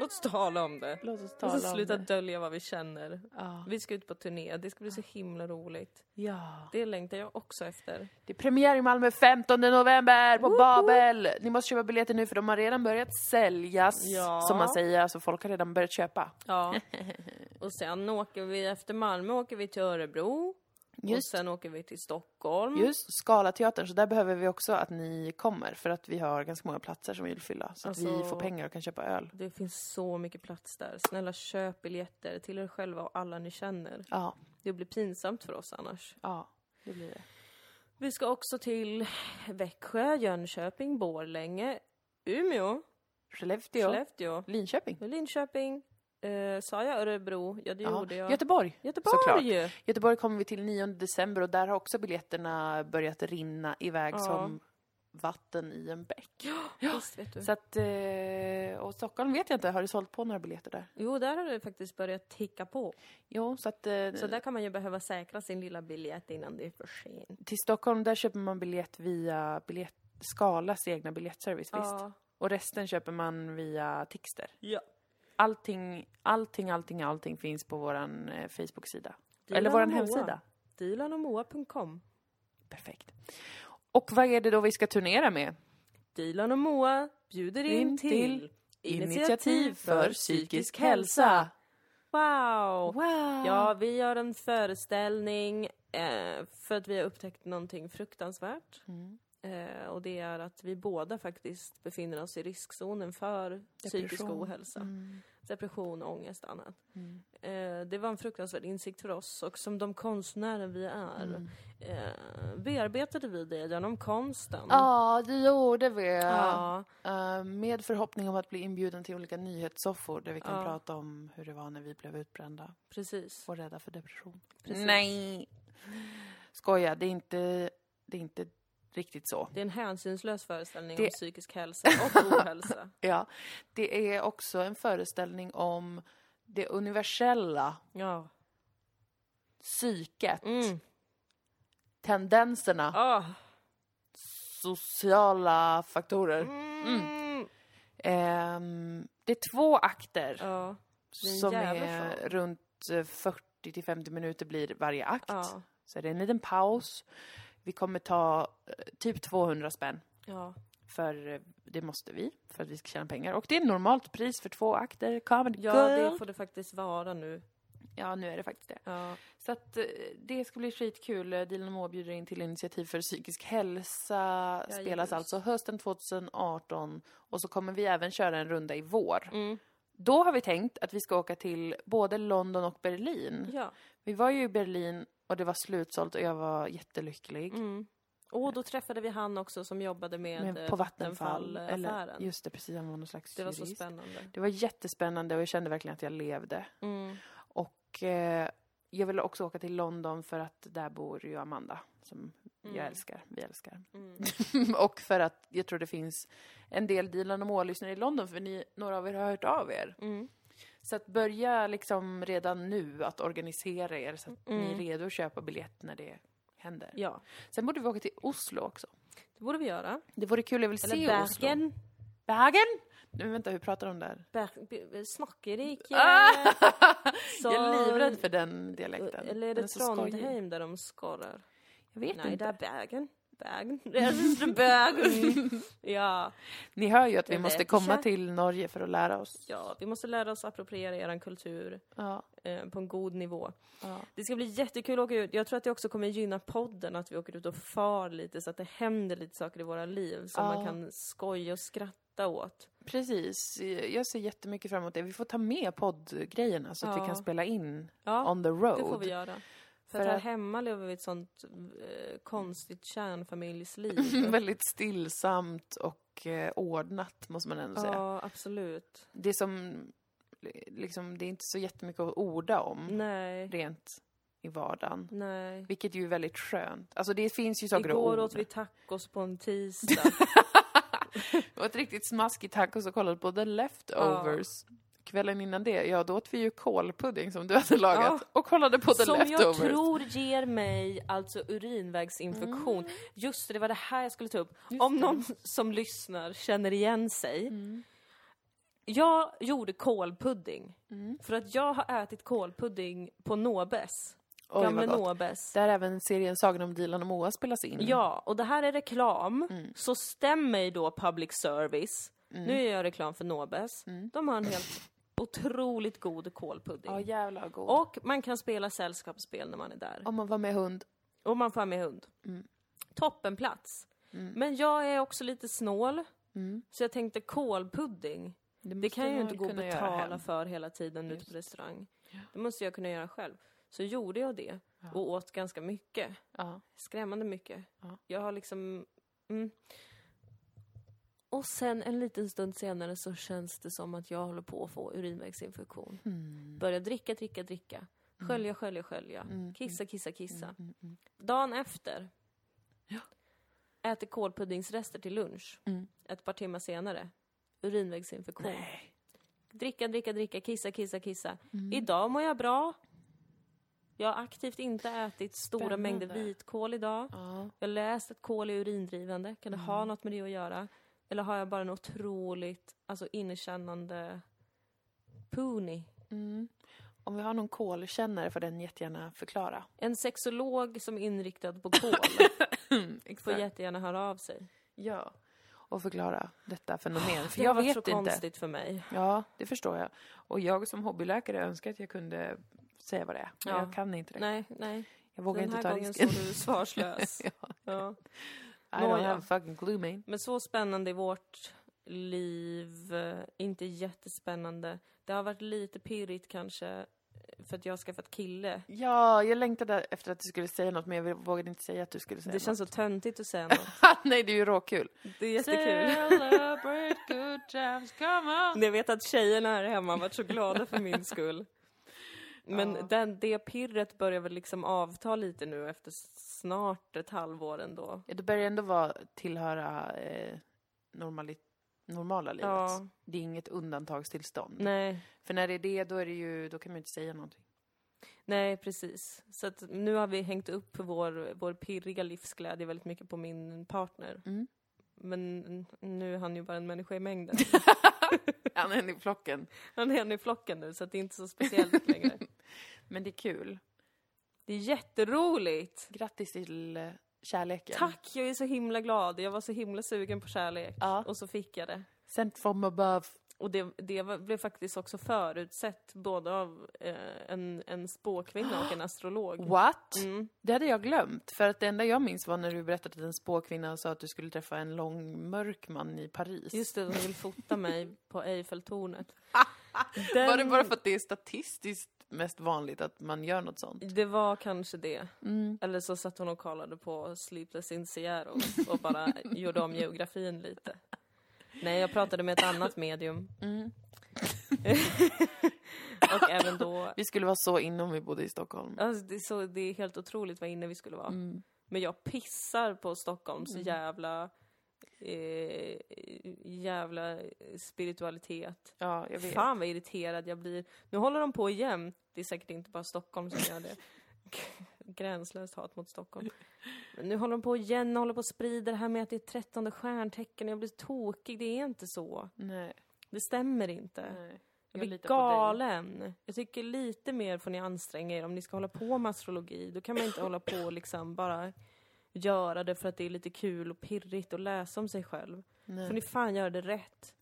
Låt oss tala om det. Låt oss Låt tala oss om sluta dölja vad vi känner. Ja. Vi ska ut på turné, det ska bli så himla roligt. ja. Det längtar jag också efter. Det är premiär i Malmö 15 november på Babel. Ni måste köpa biljetter nu för de har redan börjat säljas. Ja. Som man säger, alltså folk har redan börjat köpa. Ja. *laughs* Och sen åker vi, efter Malmö åker vi till Örebro. Och Just. sen åker vi till Stockholm. Just Scalateatern, så där behöver vi också att ni kommer för att vi har ganska många platser som vi vill fylla. Så att vi Alltså- får pengar och kan köpa öl. Det finns så mycket plats där. Snälla köp biljetter till er själva och alla ni känner. Ja, Det blir pinsamt för oss annars. ja, det blir det. Vi ska också till Växjö, Jönköping, Borlänge, Umeå, Skellefteå, Skellefteå, Linköping. Linköping. Eh, sa jag Örebro? Ja, det Ja. gjorde jag. Göteborg. Göteborg! såklart. Göteborg kommer vi till 9 december och där har också biljetterna börjat rinna iväg Ja. som vatten i en bäck. Visst vet du. Så att, eh, och Stockholm vet jag inte, har du sålt på några biljetter där? Jo, där har det faktiskt börjat ticka på. Jo, så att eh, Så där kan man ju behöva säkra sin lilla biljett innan det är för sent. till Stockholm där köper man biljett via biljett, Skalas egna biljettservice, visst? Ja. Och resten köper man via Tixter. ja. Allting, allting, allting, allting finns på våran eh, Facebook-sida. Eller våran Moa. hemsida. Dilanomoa.com Perfekt. Och vad är det då vi ska turnera med? Dilan och Moa bjuder in In till till Initiativ för psykisk hälsa. Wow! Wow! Ja, vi gör en föreställning eh, för att vi har upptäckt någonting fruktansvärt. Mm. Eh, och det är att vi båda faktiskt befinner oss i riskzonen för psykisk Depression. ohälsa. Mm. Depression, ångest och annat. Mm. Eh, det var en fruktansvärd insikt för oss och som de konstnärer vi är Mm. eh, bearbetade vi det genom konsten. Ja, det gjorde vi. Ja, Eh, med förhoppning om att bli inbjuden till olika nyhetssoffor där vi kan Ja. prata om hur det var när vi blev utbrända precis. och rädda för depression. Precis. Nej! Skoja, det är inte, det är inte riktigt så. Det är en hänsynslös föreställning Det- om psykisk hälsa och *laughs* ohälsa. Ja, det är också en föreställning om det universella Ja. psyket, Mm. tendenserna, Ah. sociala faktorer. Mm. Ehm, det är två akter Ja. är som är show. runt eh, 40 till 50 minuter blir varje akt. Ja. Så det är en liten paus. Vi kommer ta eh, typ 200 spänn. Ja. För eh, det måste vi, för att vi ska tjäna pengar. Och det är normalt pris för två akter. Comedy ja, Girl. det får det faktiskt vara nu. Ja, nu är det faktiskt det. Ja. Så att eh, det ska bli skitkul. Dilan Moa bjuder in till initiativ för psykisk hälsa. Ja, spelas just. alltså hösten 2018. Och så kommer vi även köra en runda i vår. Mm. Då har vi tänkt att vi ska åka till både London och Berlin. Ja. Vi var ju i Berlin och det var slutsålt och jag var jättelycklig. Mm. Och då träffade vi han också som jobbade med, Men eh, på Vattenfall. Eller, just det, precis. Han var någon slags Det var så jurist. spännande. Det var jättespännande och jag kände verkligen att jag levde. Mm. Och eh, jag ville också åka till London för att där bor ju Amanda, som Mm. jag älskar. Vi älskar. Mm. *laughs* och för att jag tror det finns en del Dilan och Moa-lyssnare i London, för ni, några av er har hört av er. Mm. Så att börja liksom redan nu att organisera er så att ni är Mm. redo att köpa biljett när det händer. Ja, Sen borde vi åka till Oslo också. det borde vi göra. Det vore kul, jag vill Eller se Oslo. Bergen. Bergen? Nu vänta, hur pratar de där? Ber- Snackerike. Ah! *laughs* Så- Jag är livrädd för den dialekten. Eller är det. Trondheim där de skorrar? Jag vet Nej, det inte. är Bergen. Är just Bergen. *laughs* Ja. Ni hör ju att vi måste komma till Norge för att lära oss. ja, vi måste lära oss appropriera er kultur Ja, eh, på en god nivå. ja. Det ska bli jättekul att åka ut. Jag tror att det också kommer gynna podden att vi åker ut och far lite så att det händer lite saker i våra liv som Ja. man kan skoja och skratta åt. Precis. Jag ser jättemycket fram emot det. Vi får ta med poddgrejerna så att vi kan spela in on the road. det får vi göra. För, För att här att- hemma lever vi ett sånt eh, konstigt kärnfamiljsliv. *laughs* Väldigt stillsamt och eh, ordnat, måste man ändå säga. ja, absolut. Det är som, liksom, det är inte så jättemycket att orda om, Nej, rent i vardagen. nej. Vilket ju är väldigt skönt. Alltså det finns ju saker Igår att åt vi tacos på en *laughs* tisdag. Det var ett riktigt smaskigt tacos och kollade på The Leftovers. Kvällen innan det, ja då åt vi ju kålpudding som du hade lagat Ja. och kollade på The som jag Leftovers. tror ger mig alltså urinvägsinfektion. Just det, det var det här jag skulle ta upp. Just Om det. någon som lyssnar känner igen sig. Mm. Jag gjorde kålpudding. Mm. För att jag har ätit kålpudding på Nobes. Oj, Gamle. Nobes. Där även serien Sagan om Dilan och Moa spelas in. Ja, och det här är reklam. Mm. Så stäm mig då public service. Nu gör jag reklam för Nobes. Mm. De har en helt otroligt god kålpudding. Ja, jävlar vad god. Och man kan spela sällskapsspel när man är där. Om man var med hund. Och man får med hund. Mm. Toppenplats. Mm. Men jag är också lite snål. Mm. Så jag tänkte kålpudding. Det måste kan jag ju inte gå och betala för hela tiden ute Just. på restaurang. Ja. Det måste jag kunna göra själv. Så gjorde jag det. Ja. Och åt ganska mycket. Ja. Skrämmande mycket. Ja. Jag har liksom... Mm. Och sen en liten stund senare så känns det som att jag håller på att få urinvägsinfektion. Mm. Börjar dricka, dricka, dricka. Skölja, skölja, skölja. Mm, Kissa, kissa, kissa. Mm, mm, Dagen efter Ja. äter kålpuddingsrester till lunch. mm. Ett par timmar senare, urinvägsinfektion. Nej. Dricka, dricka, dricka, kissa, kissa, kissa. Mm. Idag mår jag bra. Jag har aktivt inte ätit stora Spännande. mängder vitkål idag. Ja. Jag läst att kål är urindrivande. Kan det ha Mm. något med det att göra? Eller har jag bara en otroligt alltså, inkännande pony? Mm. Om vi har någon kolkännare får den jättegärna förklara. En sexolog som är inriktad på kål *laughs* får jättegärna höra av sig. Ja. Och förklara detta fenomen. För Det har varit så inte. konstigt för mig. Ja, det förstår jag. Och jag som hobbyläkare önskar att jag kunde säga vad det är. Men Ja. jag kan inte det. Nej, nej. Jag vågar Den inte här ta gången risken. står du svarslös. *laughs* ja. ja. I don't have a fucking clue man. Men så spännande i vårt liv. eh, Inte jättespännande. Det har varit lite pirrigt kanske eh, för att jag har skaffat kille. Ja, jag längtade efter att du skulle säga något men jag vågade inte säga att du skulle säga Det känns så något. töntigt att säga *laughs* något. Nej, det är ju råkul. Det är jättekul. Celebrate good times, come on! Jag vet att tjejerna här hemma har varit så glada för min skull. Men Ja. den, det pirret börjar väl liksom avta lite nu efter snart ett halvår ändå. Ja, det börjar ändå vara tillhöra eh, normali- normala livet. Ja. Det är inget undantagstillstånd. Nej, För när det är det, då är det ju, då kan man ju inte säga någonting. nej precis. Så att nu har vi hängt upp vår, vår pirriga livsglädje väldigt mycket på min partner. Mm. Men nu är han ju bara en människa i mängden. *laughs* Han är en i flocken. Han är en i flocken nu så det är inte så speciellt längre. *laughs* Men det är kul. Det är jätteroligt! Grattis till eh, kärleken. Tack, jag är så himla glad. Jag var så himla sugen på kärlek. Ja. Och så fick jag det. Sent from above. Och det, det var- blev faktiskt också förutsett både av eh, en, en spåkvinna och en *gasps* astrolog. What? Mm. Det hade jag glömt. För att det enda jag minns var när du berättade att en spåkvinna sa att du skulle träffa en lång mörk man i Paris. Just det, de vill fota mig på Eiffeltornet. *laughs* Var det Den- bara för att det är statistiskt mest vanligt att man gör något sånt? Det var kanske det. Mm. Eller så satt hon och kollade på Sleepless in Seattle och bara *laughs* gjorde om geografin lite. Nej, jag pratade med ett annat medium. Mm. *laughs* Och även då... Vi skulle vara så inne om vi bodde i Stockholm. Alltså, det, är så, det är helt otroligt vad inne vi skulle vara. Mm. Men jag pissar på Stockholms jävla... Eh, jävla spiritualitet. Ja, jag vet. Fan vad irriterad jag blir. Nu håller de på igen. Det är säkert inte bara Stockholm som gör det. *laughs* Gränslöst hat mot Stockholm. Men nu håller de på igen och håller på att sprida det här med att det är trettonde stjärntecken. Jag blir tokig. Det är inte så. Nej. Det stämmer inte. Nej. Jag Jag blir galen. Jag tycker lite mer får ni anstränga er om ni ska hålla på med astrologi. Då kan man inte hålla på och liksom bara göra det för att det är lite kul och pirrigt att läsa om sig själv. Nej. Får ni fan göra det rätt.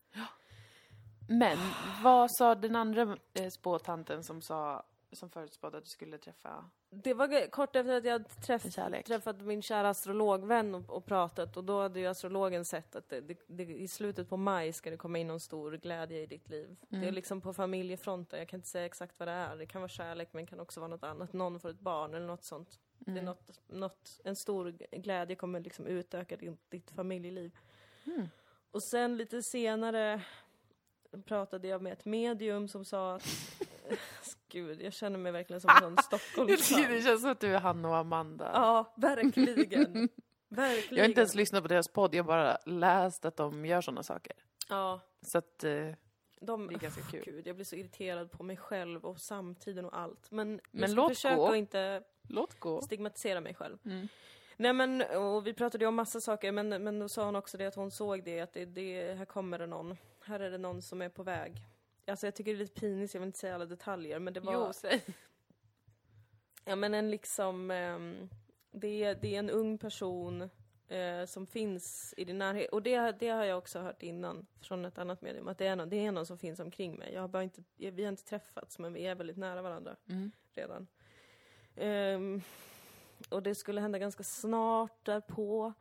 Men vad sa den andra eh, spåtanten som sa som förutspådde att du skulle träffa Det var kort efter att jag hade träff, träffat min kära astrologvän och, och pratat och då hade ju astrologen sett att det, det, det, i slutet på maj ska det komma in någon stor glädje i ditt liv. Det är Mm. liksom på familjefronten, jag kan inte säga exakt vad det är. Det kan vara kärlek men det kan också vara något annat. Någon får ett barn eller något sånt. Det är Mm. något, något, en stor glädje kommer liksom utöka din, ditt familjeliv. Mm. Och sen lite senare pratade jag med ett medium som sa att *laughs* Gud, jag känner mig verkligen som en sån *laughs* Stockholmsfan. det känns som att du är Hanna och Amanda. Ja, verkligen. verkligen. *laughs* Jag har inte ens lyssnat på deras podd, jag har bara läst att de gör sådana saker. Ja, Så att, eh, de... Det är ganska kul. Gud, jag blir så irriterad på mig själv och samtiden och allt. Men, Men låt försöka gå. att inte låt gå. stigmatisera mig själv. Mm. Nej men, och vi pratade ju om massa saker, men, men då sa hon också det att hon såg det, att det, det, här kommer det någon. Här är det någon som är på väg. Alltså jag tycker det är lite pinigt, jag vill inte säga alla detaljer, men det var... Jo, säg. Ja men en liksom, ehm, det, är, det är en ung person eh, som finns i din närhet. Och det, det har jag också hört innan från ett annat medium, att det är någon, det är någon som finns omkring mig. Jag har bara inte, vi har inte träffats men vi är väldigt nära varandra Mm. redan. Ehm, och det skulle hända ganska snart därpå.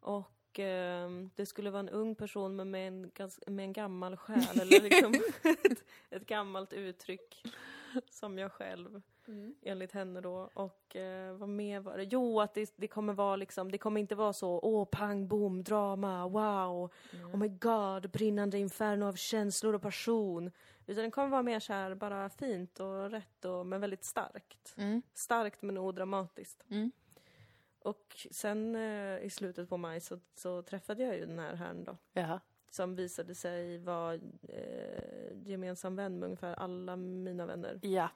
Och ehm, det skulle vara en ung person men med en, med en gammal själ, eller liksom *laughs* ett, ett gammalt uttryck som jag själv enligt henne då. Och eh, vad mer var det? Jo, att det, det kommer vara liksom, det kommer inte vara så åh, pang, boom, drama, wow, oh my god, brinnande inferno av känslor och passion. Utan det kommer vara mer så här, bara fint och rätt och, men väldigt starkt. Mm. Starkt men odramatiskt. Mm. Och sen eh, i slutet på maj så, så träffade jag ju den här herrn då. Jaha. Som visade sig vara eh, gemensam vän med ungefär alla mina vänner. Ja.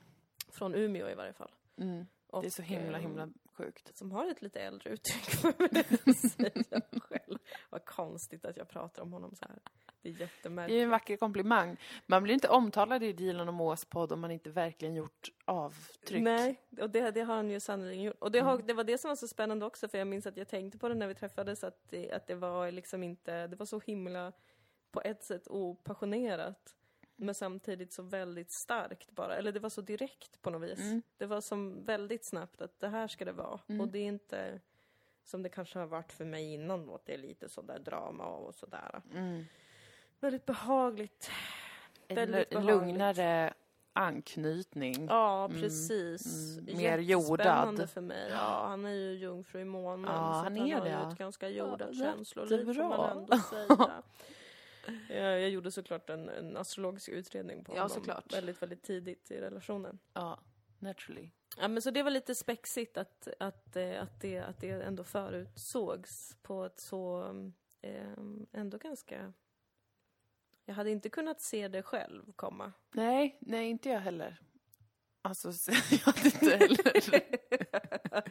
Från Umeå i varje fall. Mm. Och, Det är så himla, ehm, himla sjukt. Som har ett lite äldre uttryck väl *laughs* säga själv. Vad konstigt att jag pratar om honom så här. Det är Det är jättemärkligt. en vacker komplimang. Man blir inte omtalad i Dilan och Moas podd om man inte verkligen gjort avtryck. Nej, och det, det har han ju sannerligen gjort. Och det, har, det var det som var så spännande också, för jag minns att jag tänkte på det när vi träffades, att det, att det var liksom inte, det var så himla, på ett sätt opassionerat, men samtidigt så väldigt starkt bara. Eller det var så direkt på något vis. Mm. Det var som väldigt snabbt att det här ska det vara. Mm. Och det är inte som det kanske har varit för mig innan då, att det är lite sådär drama och sådär. Mm. Väldigt behagligt. En Väldigt behagligt. lugnare anknytning. Ja, Mm, precis. mm, mer Jättespännande jordad. för mig. Ja, han är ju jungfru i månen. Ja, han är har det, ju ett ganska jordat Ja, känsloliv får man ändå *laughs* säga. *laughs* Eh, Jag gjorde såklart en, en astrologisk utredning på Ja, honom såklart. väldigt, väldigt tidigt i relationen. Ja, naturally. Ja, men så det var lite spexigt att, att, eh, att, det, att det ändå förutsågs på ett så, eh, ändå ganska Jag hade inte kunnat se det själv komma. Nej, nej, inte jag heller. Alltså, *laughs* jag hade inte heller. *laughs*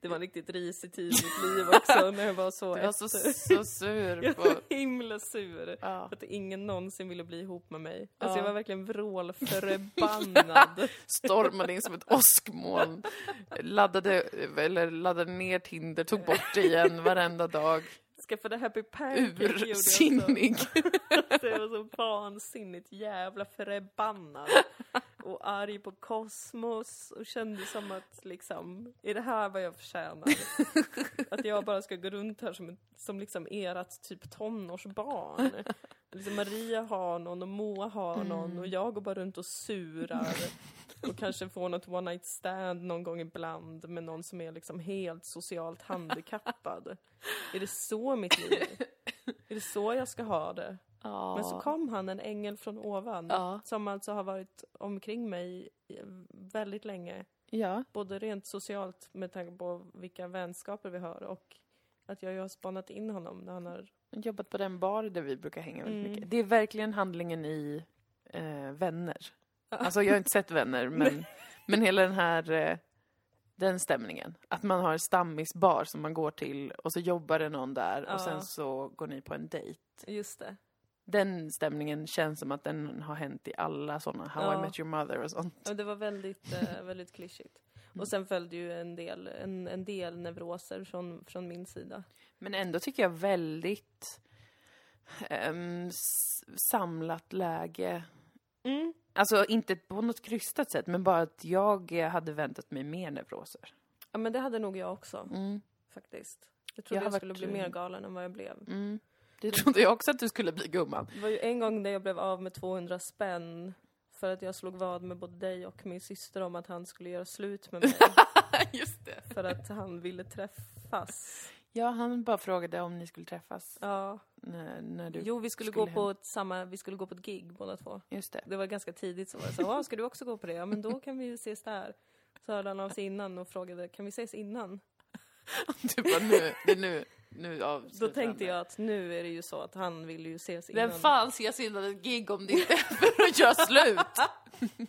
Det var en riktigt risig tid i mitt liv också när jag var så Du var så, så sur *laughs* Jag på... var himla sur. Ja. Att ingen någonsin ville bli ihop med mig. Alltså Ja. jag var verkligen vrålförbannad. Stormade in som ett åskmoln. Laddade, eller laddade ner Tinder, tog bort det igen varenda dag. Skaffade Happy Pancake. Ursinnig. Alltså, jag *laughs* var så vansinnigt jävla förbannad. Och arg på kosmos och kände som att liksom, är det här vad jag förtjänar? *laughs* Att jag bara ska gå runt här som, som liksom ert typ tonårsbarn. Liksom Maria har någon och Moa har någon och jag går bara runt och surar. Och kanske får något one night stand någon gång ibland med någon som är liksom helt socialt handikappad. Är det så mitt liv *laughs* är? Det så jag ska ha det? Ja. Men så kom han, en ängel från ovan, Ja. som alltså har varit omkring mig i- väldigt länge. Ja. Både rent socialt med tanke på vilka vänskaper vi har och att jag har spanat in honom när han har... Jobbat på den bar där vi brukar hänga väldigt Mm. mycket. Det är verkligen handlingen i eh, Vänner. Alltså jag har inte sett Vänner, *laughs* men, men hela den här eh, den stämningen. Att man har en stammisbar som man går till och så jobbar det någon där Ja. och sen så går ni på en dejt. Just det. Den stämningen känns som att den har hänt i alla sådana How I Ja. Met Your Mother och sånt. Ja, det var väldigt, eh, *laughs* väldigt klyschigt. Mm. Och sen följde ju en del, en, en del neuroser från, från min sida. Men ändå tycker jag väldigt s- samlat läge. Mm. Alltså inte på något krystat sätt, men bara att jag hade väntat mig mer neuroser. Ja, men det hade nog jag också, Mm. faktiskt. Jag trodde Jag jag, har skulle varit, bli mer eh, galen än vad jag blev. Mm. Det trodde jag också att du skulle bli gumman. Det var ju en gång när jag blev av med 200 spänn för att jag slog vad med både dig och min syster om att han skulle göra slut med mig *laughs* Just det. för att han ville träffas. Ja, han bara frågade om ni skulle träffas Ja. när, när du... Jo, vi skulle, skulle gå på hem. ett samma, vi skulle gå på ett gig båda två. Just det. Det var ganska tidigt så var det så, "Ja, ska du också gå på det? Ja, men då *laughs* kan vi ju ses där. Så hörde han av sig innan och frågade, kan vi ses innan? *laughs* Du bara, nu, det är nu, nu Då avslutar tänkte han. jag att nu är det ju så att han vill ju ses innan. Vem fan ses innan ett gig om det inte är för att göra slut? *laughs*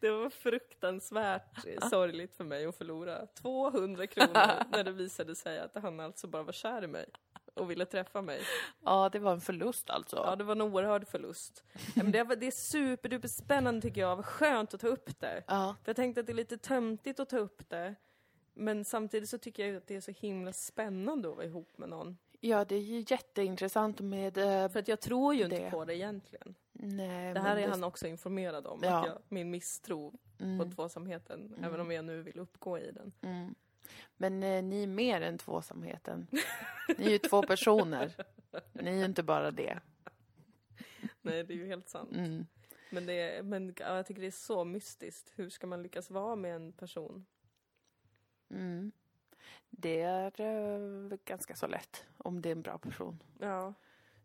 Det var fruktansvärt sorgligt för mig att förlora 200 kronor *laughs* när det visade sig att han alltså bara var kär i mig och ville träffa mig. Ja, det var en förlust alltså. Ja, det var en oerhörd förlust. Men det, var, det är superduper spännande tycker jag, vad skönt att ta upp det. Ja. För jag tänkte att det är lite töntigt att ta upp det. Men samtidigt så tycker jag att det är så himla spännande att vara ihop med någon. Ja, det är ju jätteintressant med... eh, För att jag tror ju inte Det. på det egentligen. nej, Det här är han också informerad om. Ja. Att jag, min misstro på Mm, tvåsamheten, även om jag nu vill uppgå i den. mm. Men eh, ni är mer än tvåsamheten. Ni är ju två personer. Ni är ju inte bara det. Nej, det är ju helt sant. Mm. Men, det är, men ja, jag tycker det är så mystiskt. Hur ska man lyckas vara med en person? Mm. Det är eh, ganska så lätt om det är en bra person. Ja.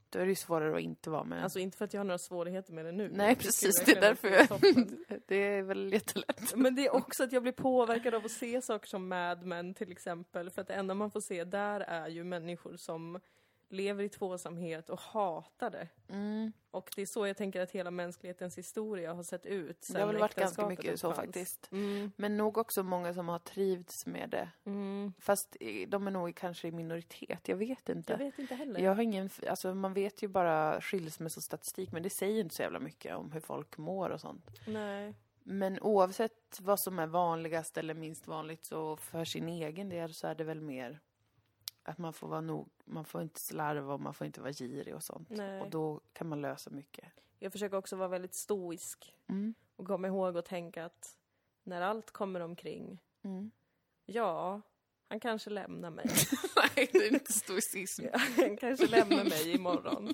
Då är det ju svårare att inte vara med. Alltså inte för att jag har några svårigheter med det nu. nej, precis. Det är därför att det är jag... *laughs* det är väl jättelätt. Men det är också att jag blir påverkad av att se saker som Mad Men till exempel. För att det enda man får se där är ju människor som lever i tvåsamhet och hatar det. Mm. Och det är så jag tänker att hela mänsklighetens historia har sett ut. Det har väl varit ganska mycket så faktiskt. Mm, Men nog också många som har trivts med det. mm. Fast de är nog kanske i minoritet, jag vet inte. Jag vet inte heller. Jag har ingen, alltså man vet ju bara skilsmässostatistik men det säger inte så jävla mycket om hur folk mår och sånt. Nej. Men oavsett vad som är vanligast eller minst vanligt så för sin egen del så är det väl mer att man får vara nog, man får inte slarva och man får inte vara girig och sånt. Nej. Och då kan man lösa mycket. Jag försöker också vara väldigt stoisk Mm. och komma ihåg och tänka att när allt kommer omkring, Mm. ja, han kanske lämnar mig. *laughs* Nej, det är inte stoicism. han kanske lämnar mig imorgon.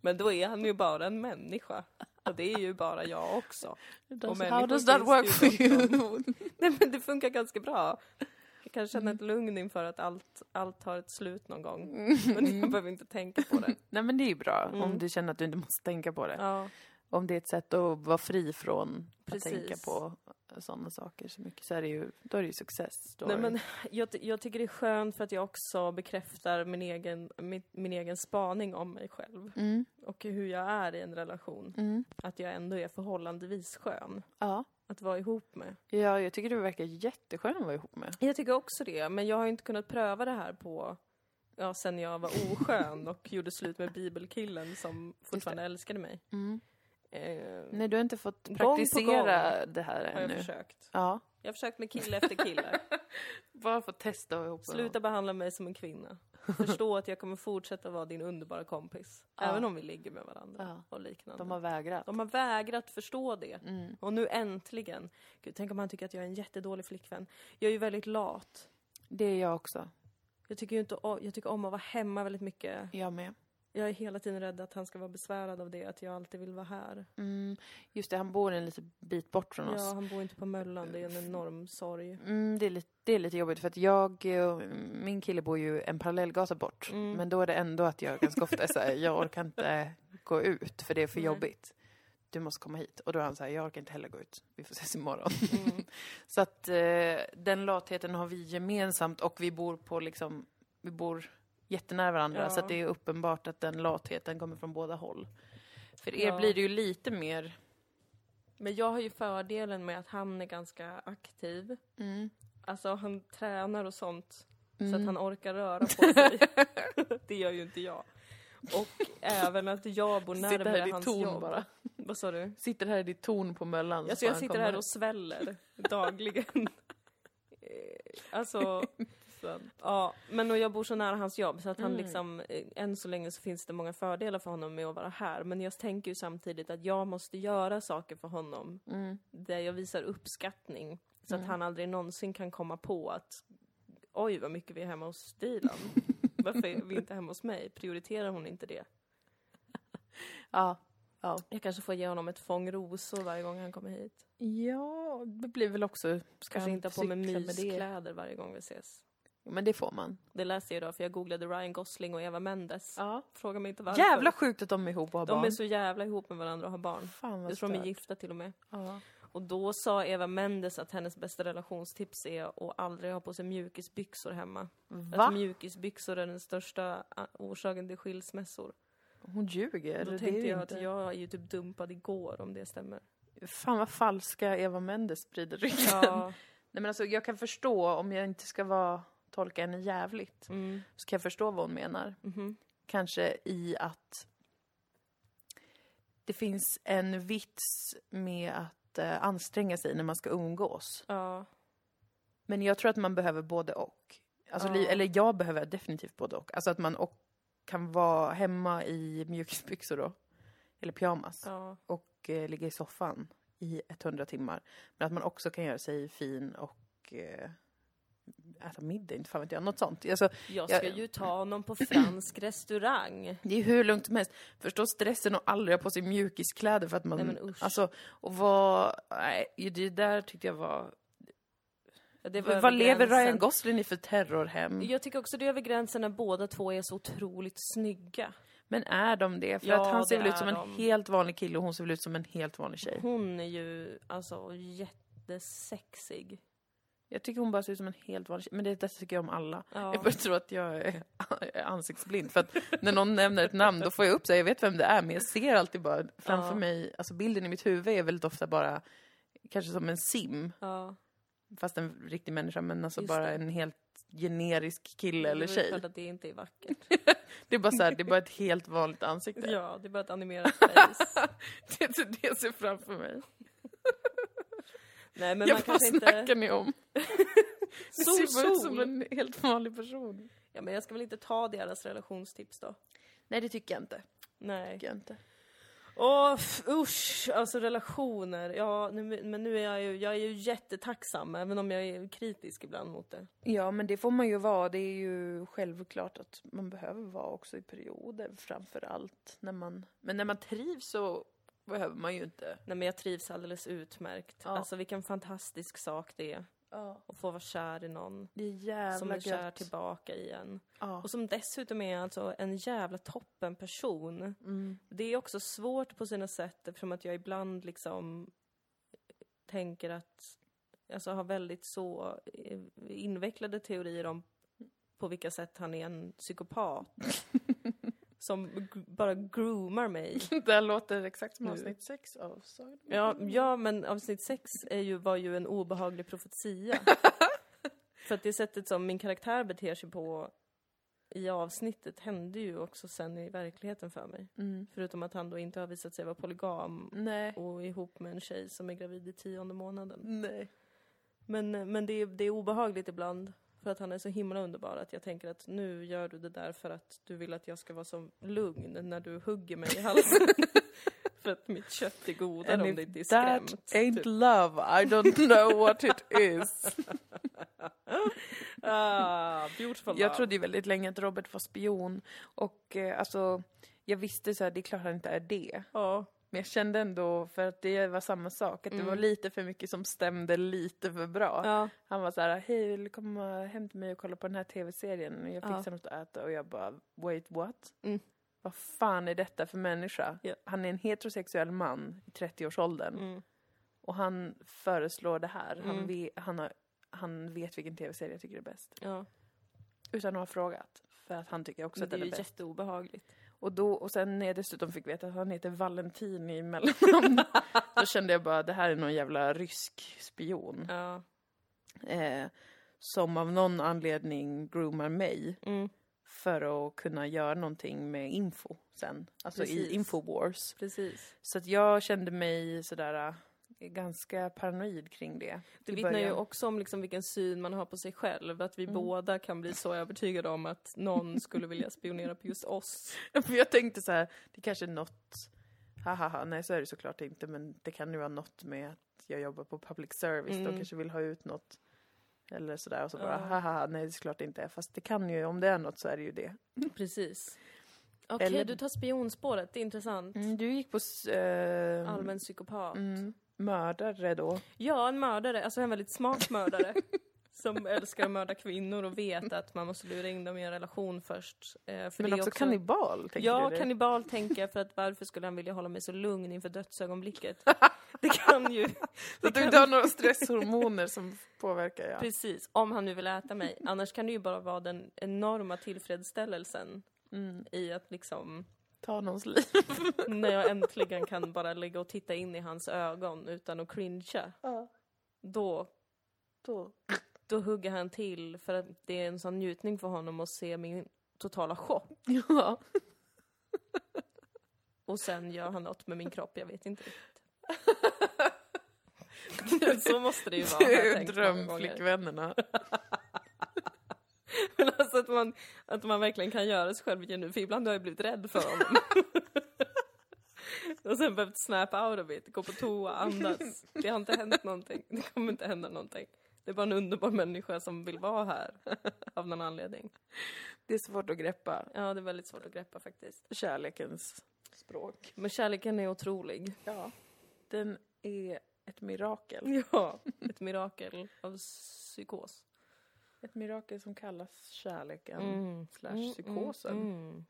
Men då är han ju bara en människa. Och det är ju bara jag också. Does, how does that work for you? *laughs* Nej men det funkar ganska bra. Jag kan känna Mm. ett lugn inför att allt, allt har ett slut någon gång. Men jag behöver inte tänka på det. Nej men det är ju bra Mm. om du känner att du inte måste tänka på det. Ja. om det är ett sätt att vara fri från Precis. att tänka på sådana saker så mycket så är det ju, då är det ju success. Då Nej, men *laughs* jag, jag tycker det är skönt för att jag också bekräftar min egen, min, min egen spaning om mig själv. mm, Och hur jag är i en relation. mm, Att jag ändå är förhållandevis skön ja. Att vara ihop med. ja, jag tycker du verkar jätteskön att vara ihop med. Jag tycker också det, men jag har inte kunnat pröva det här på Ja, sen jag var oskön och *laughs* gjorde slut med bibelkillen som fortfarande älskade mig. Mm. Eh, Nej, du har inte fått praktisera det här har jag ännu. försökt. Ja, Jag har försökt med kille efter kille. *laughs* bara testa att vara ihop med Sluta behandla mig som en kvinna. Förstå att jag kommer fortsätta vara din underbara kompis. Ja. Även om vi ligger med varandra Ja. och liknande. De har vägrat. De har vägrat förstå det. Mm. Och nu äntligen. Gud, tänk om han tycker att jag är en jättedålig flickvän. Jag är ju väldigt lat. Det är jag också. Jag tycker inte jag tycker om att vara hemma väldigt mycket. Jag med. Jag är hela tiden rädd att han ska vara besvärad av det, att jag alltid vill vara här. Mm. Just det, han bor en liten bit bort från oss. Ja, han bor inte på Möllan, det är en enorm sorg. Mm, det, är lite, det är lite jobbigt för att jag, eh, min kille bor ju en parallellgata bort. Mm. Men då är det ändå att jag ganska ofta är såhär, jag orkar inte gå ut för det är för Nej. jobbigt. Du måste komma hit. Och då är han såhär, jag orkar inte heller gå ut. Vi får ses imorgon. Mm. *laughs* Så att eh, den latheten har vi gemensamt och vi bor på liksom, vi bor jättenära varandra Ja. så att det är uppenbart att den latheten kommer från båda håll. För er Ja. blir det ju lite mer, Men jag har ju fördelen med att han är ganska aktiv. mm, Alltså han tränar och sånt så Mm. att han orkar röra på *laughs* sig. det gör ju inte jag. Och även att jag bor sitter här närmare i ditt hans torn jobb. bara. Vad sa du? Sitter här i ditt torn på Möllan. så Alltså jag sitter här och sväller dagligen. *laughs* Eh, alltså, ja, men och jag bor så nära hans jobb så att han Mm. liksom, eh, än så länge så finns det många fördelar för honom med att vara här. Men jag tänker ju samtidigt att jag måste göra saker för honom Mm. där jag visar uppskattning. Så Mm. att han aldrig någonsin kan komma på att oj vad mycket vi är hemma hos Dilan. *laughs* Varför är vi inte hemma hos mig? Prioriterar hon inte det? *laughs* Ja. Ja. Jag kanske får ge honom ett fång rosor varje gång han kommer hit. ja, det blir väl också... Ska Kanske inte ha på mig myskläder varje gång vi ses. Men det får man. Det läste jag idag för jag googlade Ryan Gosling och Eva Mendes. Ja. Fråga mig inte varför. Jävla sjukt att de är ihop och har de barn. är så jävla ihop med varandra och har barn. Fan vad Jag tror de är stört. gifta till och med. Ja. Och då sa Eva Mendes att hennes bästa relationstips är att aldrig ha på sig mjukisbyxor hemma. Va? Att mjukisbyxor är den största ah, orsaken till skilsmässor. Hon ljuger. Då tänkte jag inte. att jag är ju typ dumpad igår om det stämmer. Fan vad falska Eva Mendes sprider rykten. Ja, *laughs* Nej men alltså jag kan förstå om jag inte ska vara, tolka henne jävligt. mm, Så kan jag förstå vad hon menar. mhm. Kanske i att det finns en vits med att eh, anstränga sig när man ska umgås. ja, Men jag tror att man behöver både och. Alltså, Ja. Eller jag behöver definitivt både och. Alltså att man och kan vara hemma i mjukisbyxor då. Eller pyjamas. ja. Och eh, ligga i soffan i 100 timmar. Men att man också kan göra sig fin och eh, äta middag, inte fan vet jag. Något sånt. Alltså, Jag ska Jag- ju ta honom på fransk restaurang. det är hur lugnt som helst. Förstå stressen och aldrig ha på sig mjukiskläder för att man... Nej, men usch. Alltså, och vad... Nej, det där tyckte jag var... Ja, det var Vad lever. Ryan Gosling i för terrorhem? Jag tycker också det är över gränsen när båda två är så otroligt snygga. Men är de det? För Ja, att han ser väl ut som en de. helt vanlig kille och hon ser väl ut som en helt vanlig tjej. Hon är ju alltså jättesexig. Jag tycker hon bara ser ut som en helt vanlig tjej. Men det, det tycker jag om alla. Ja. Jag börjar tro att jag är, är *laughs* ansiktsblind. För att när någon nämner ett namn då får jag upp sig. Jag vet vem det är men jag ser alltid bara framför Ja. mig. Alltså bilden i mitt huvud är väldigt ofta bara kanske som en sim. Ja. Fast en riktig människa men alltså Just bara det. en helt generisk kille eller Det är tjej. klart att det inte är vackert. *laughs* Det är bara så här, det är bara ett helt vanligt ansikte. Ja, det är bara ett animerat *laughs* face. Det är det jag ser framför mig. Nej, men jag man kanske snackar inte... ni om? *laughs* Det Sol, ser bara ut som en helt vanlig person. Ja, men jag ska väl inte ta deras relationstips då? Nej det tycker jag inte. Nej. Tycker jag inte. Åh, usch! Alltså relationer. Ja, nu, men nu är jag ju, jag är ju jättetacksam, även om jag är kritisk ibland mot det. Ja, men det får man ju vara. Det är ju självklart att man behöver vara också i perioder framför allt. När man, men när man trivs så behöver man ju inte. Nej, men jag trivs alldeles utmärkt. Ja. Alltså vilken fantastisk sak det är Ja. och få vara kär i någon Det är jävla som är kär gött. tillbaka igen. Ja. Och som dessutom är alltså en jävla toppen person. Mm. Det är också svårt på sina sätt eftersom att jag ibland liksom tänker att, alltså har väldigt så eh, invecklade teorier om på vilka sätt han är en psykopat. *laughs* som bara groomar mig. *laughs* Det här låter exakt som avsnitt sex av Sagan Ja, ja men avsnitt sex är ju, var ju en obehaglig profetia. *laughs* För att det sättet som min karaktär beter sig på i avsnittet hände ju också sen i verkligheten för mig. Mm. Förutom att han då inte har visat sig vara polygam Nej. och ihop med en tjej som är gravid i tionde månaden. Nej. Men, men det, är, det är obehagligt ibland. För att han är så himla underbar att jag tänker att nu gör du det där för att du vill att jag ska vara så lugn när du hugger mig i halsen. *laughs* för att mitt kött är godare And om det inte är that skrämt. ain't typ. love, I don't know what it is. *laughs* Ah, beautiful Jag love. trodde ju väldigt länge att Robert var spion. Och eh, alltså, jag visste så här, det är klart han inte är det. Ja, Men jag kände ändå, för att det var samma sak, att det var lite för mycket som stämde lite för bra. ja, Han var så här, hej vill du komma hem till mig och kolla på den här tv-serien? Och jag Ja. fixar något att äta och jag bara, wait what? Mm. Vad fan är detta för människa? Ja. Han är en heterosexuell man i 30-årsåldern. mm, Och han föreslår det här. Han, Mm. vet, han, har, han vet vilken tv-serie jag tycker är bäst. ja. Utan att ha frågat. För att han tycker också Men att det är den ju är bäst. jätteobehagligt. Och, då, och sen när jag dessutom fick veta att han heter Valentin i mellannamn. *laughs* då kände jag bara, det här är någon jävla rysk spion. Ja. Eh, som av någon anledning groomar mig. Mm, För att kunna göra någonting med info sen. Alltså Precis. i Infowars. precis. Så att jag kände mig sådär ganska paranoid kring det. Det vittnar ju början. också om liksom vilken syn man har på sig själv. Att vi Mm. båda kan bli så övertygade om att någon *laughs* skulle vilja spionera på just oss. För jag tänkte så här, det kanske är något, haha, nej så är det såklart inte, men det kan ju vara något med att jag jobbar på public service, de Mm. kanske vill ha ut något. Eller sådär, och så bara, Ja. haha, nej det är såklart inte. Fast det kan ju, om det är något så är det ju det. Precis. Okej, Eller- du tar spionspåret. Det är intressant. Mm, du gick på eh, Allmän psykopat. mm, mördare då. Ja, en mördare. Alltså en väldigt smart mördare. *laughs* som älskar att mörda kvinnor och vet att man måste lura in dem i en relation först. Eh, för Men det är också, kannibal, Ja, kannibal tänker jag för att varför skulle han vilja hålla mig så lugn inför dödsögonblicket? *laughs* Det kan ju... Så att du inte har några stresshormoner som påverkar, ja. Precis, om han nu vill äta mig. Annars kan det ju bara vara den enorma tillfredsställelsen Mm. i att liksom, Ta någons liv. *laughs* när jag äntligen kan bara ligga och titta in i hans ögon utan att cringea. Ja. Då, Då. då hugger han till för att det är en sån njutning för honom att se min totala chock. *laughs* Ja. Och sen gör han något med min kropp, jag vet inte riktigt. *laughs* Så måste det ju vara. många gånger. Drömflickvännerna. Men alltså att man, att man verkligen kan göra sig själv genuin, för ibland har jag blivit rädd för honom. *laughs* Och sen behövt snap out of it, gå på toa, andas. Det har inte hänt någonting, det kommer inte hända någonting. Det är bara en underbar människa som vill vara här, *laughs* av någon anledning. Det är svårt att greppa Ja, det är väldigt svårt att greppa faktiskt. kärlekens språk. Men kärleken är otrolig. Ja. Den är ett mirakel. Ja, ett mirakel av psykos. Ett mirakel som kallas kärleken. Mm. Slash psykosen. mm.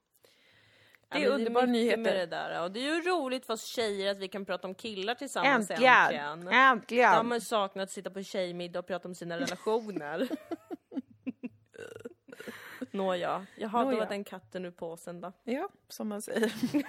Det är Ja, underbara nyheter. Med det, där. Och det är ju roligt för oss tjejer att vi kan prata om killar tillsammans Äntligen! äntligen. De har saknat att sitta på tjejmiddag och prata om sina *laughs* relationer. *laughs* Nåja, jaha, då Nåja. var den katten ur påsen då. Ja, som man säger. *laughs*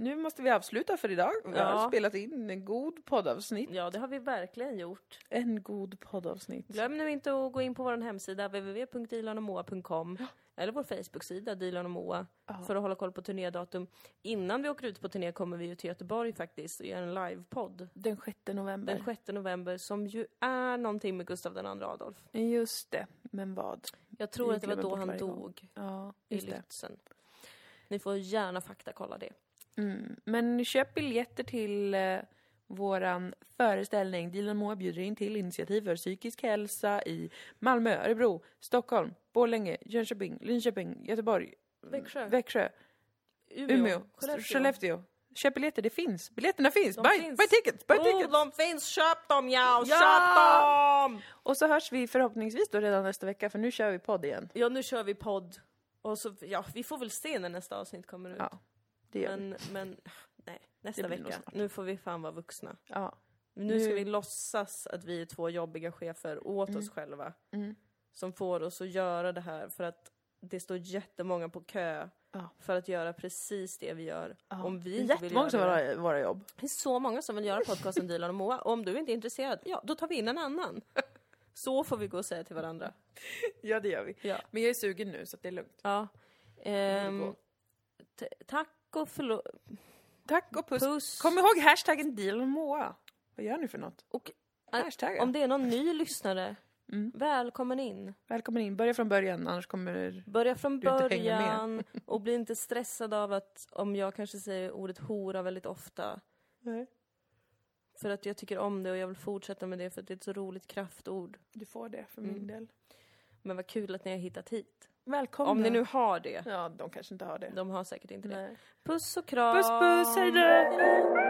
nu måste vi avsluta för idag. Vi har Ja. spelat in en god poddavsnitt. Ja, det har vi verkligen gjort. En god poddavsnitt. Glöm nu inte att gå in på vår hemsida www.dilanomoa.com eller vår Facebook-sida Dilan och Moa Ja. för att hålla koll på turnédatum. Innan vi åker ut på turné kommer vi ju till Göteborg faktiskt och gör en livepodd Den 6 november. den 6 november som ju är någonting med Gustav II Adolf. Just det, men vad? Jag tror Vi att det var då han dog Ja, i just det. Lützen. Ni får gärna faktakolla det. Mm. Men köp biljetter till eh, våran föreställning. Dilan Moa bjuder in till initiativ för psykisk hälsa i Malmö, Örebro, Stockholm, Borlänge, Jönköping, Linköping, Göteborg, Växjö, Växjö, Umeå, Umeå, Skellefteå. Skellefteå, Köp biljetter, det finns. Biljetterna finns. De buy, finns. buy tickets, buy Oh, tickets! de finns! Köp dem ja! Ja! Köp dem! Och så hörs vi förhoppningsvis då redan nästa vecka, för nu kör vi podd igen. Ja, nu kör vi podd. Och så, ja, vi får väl se när nästa avsnitt kommer ut. Ja, det gör vi. men, *laughs* men, nej, nästa vecka. Nu får vi fan vara vuxna. Ja. Nu ska Nu- vi låtsas att vi är två jobbiga chefer åt oss själva. Mm. Som får oss att göra det här för att det står jättemånga på kö Ja. för att göra precis det vi gör. Ja. Om vi Det är inte vill göra som det. vill ha våra jobb. Det är så många som vill göra podcasten Dilan och Moa. Och om du inte är intresserad, ja då tar vi in en annan. *laughs* Så får vi gå och säga till varandra. Ja, det gör vi. Ja. Men jag är sugen nu, så att det är lugnt. ja. Ehm, tack och förlåt. Tack och puss. Puss. Kom ihåg hashtaggen deal och Moa. Vad gör ni för något? Och Hashtagga. om det är någon ny lyssnare, Mm. välkommen in. Välkommen in. Börja från början, annars kommer... Börja från Du början *laughs* och bli inte stressad av att om jag kanske säger ordet hora väldigt ofta. Nej. För att jag tycker om det och jag vill fortsätta med det för att det är ett så roligt kraftord. Du får det för Mm. min del. Men vad kul att ni har hittat hit. Välkomna. Om ni nu har det. Ja, de kanske inte har det. De har säkert inte det. Nej. Puss och kram! Puss puss, hejdå!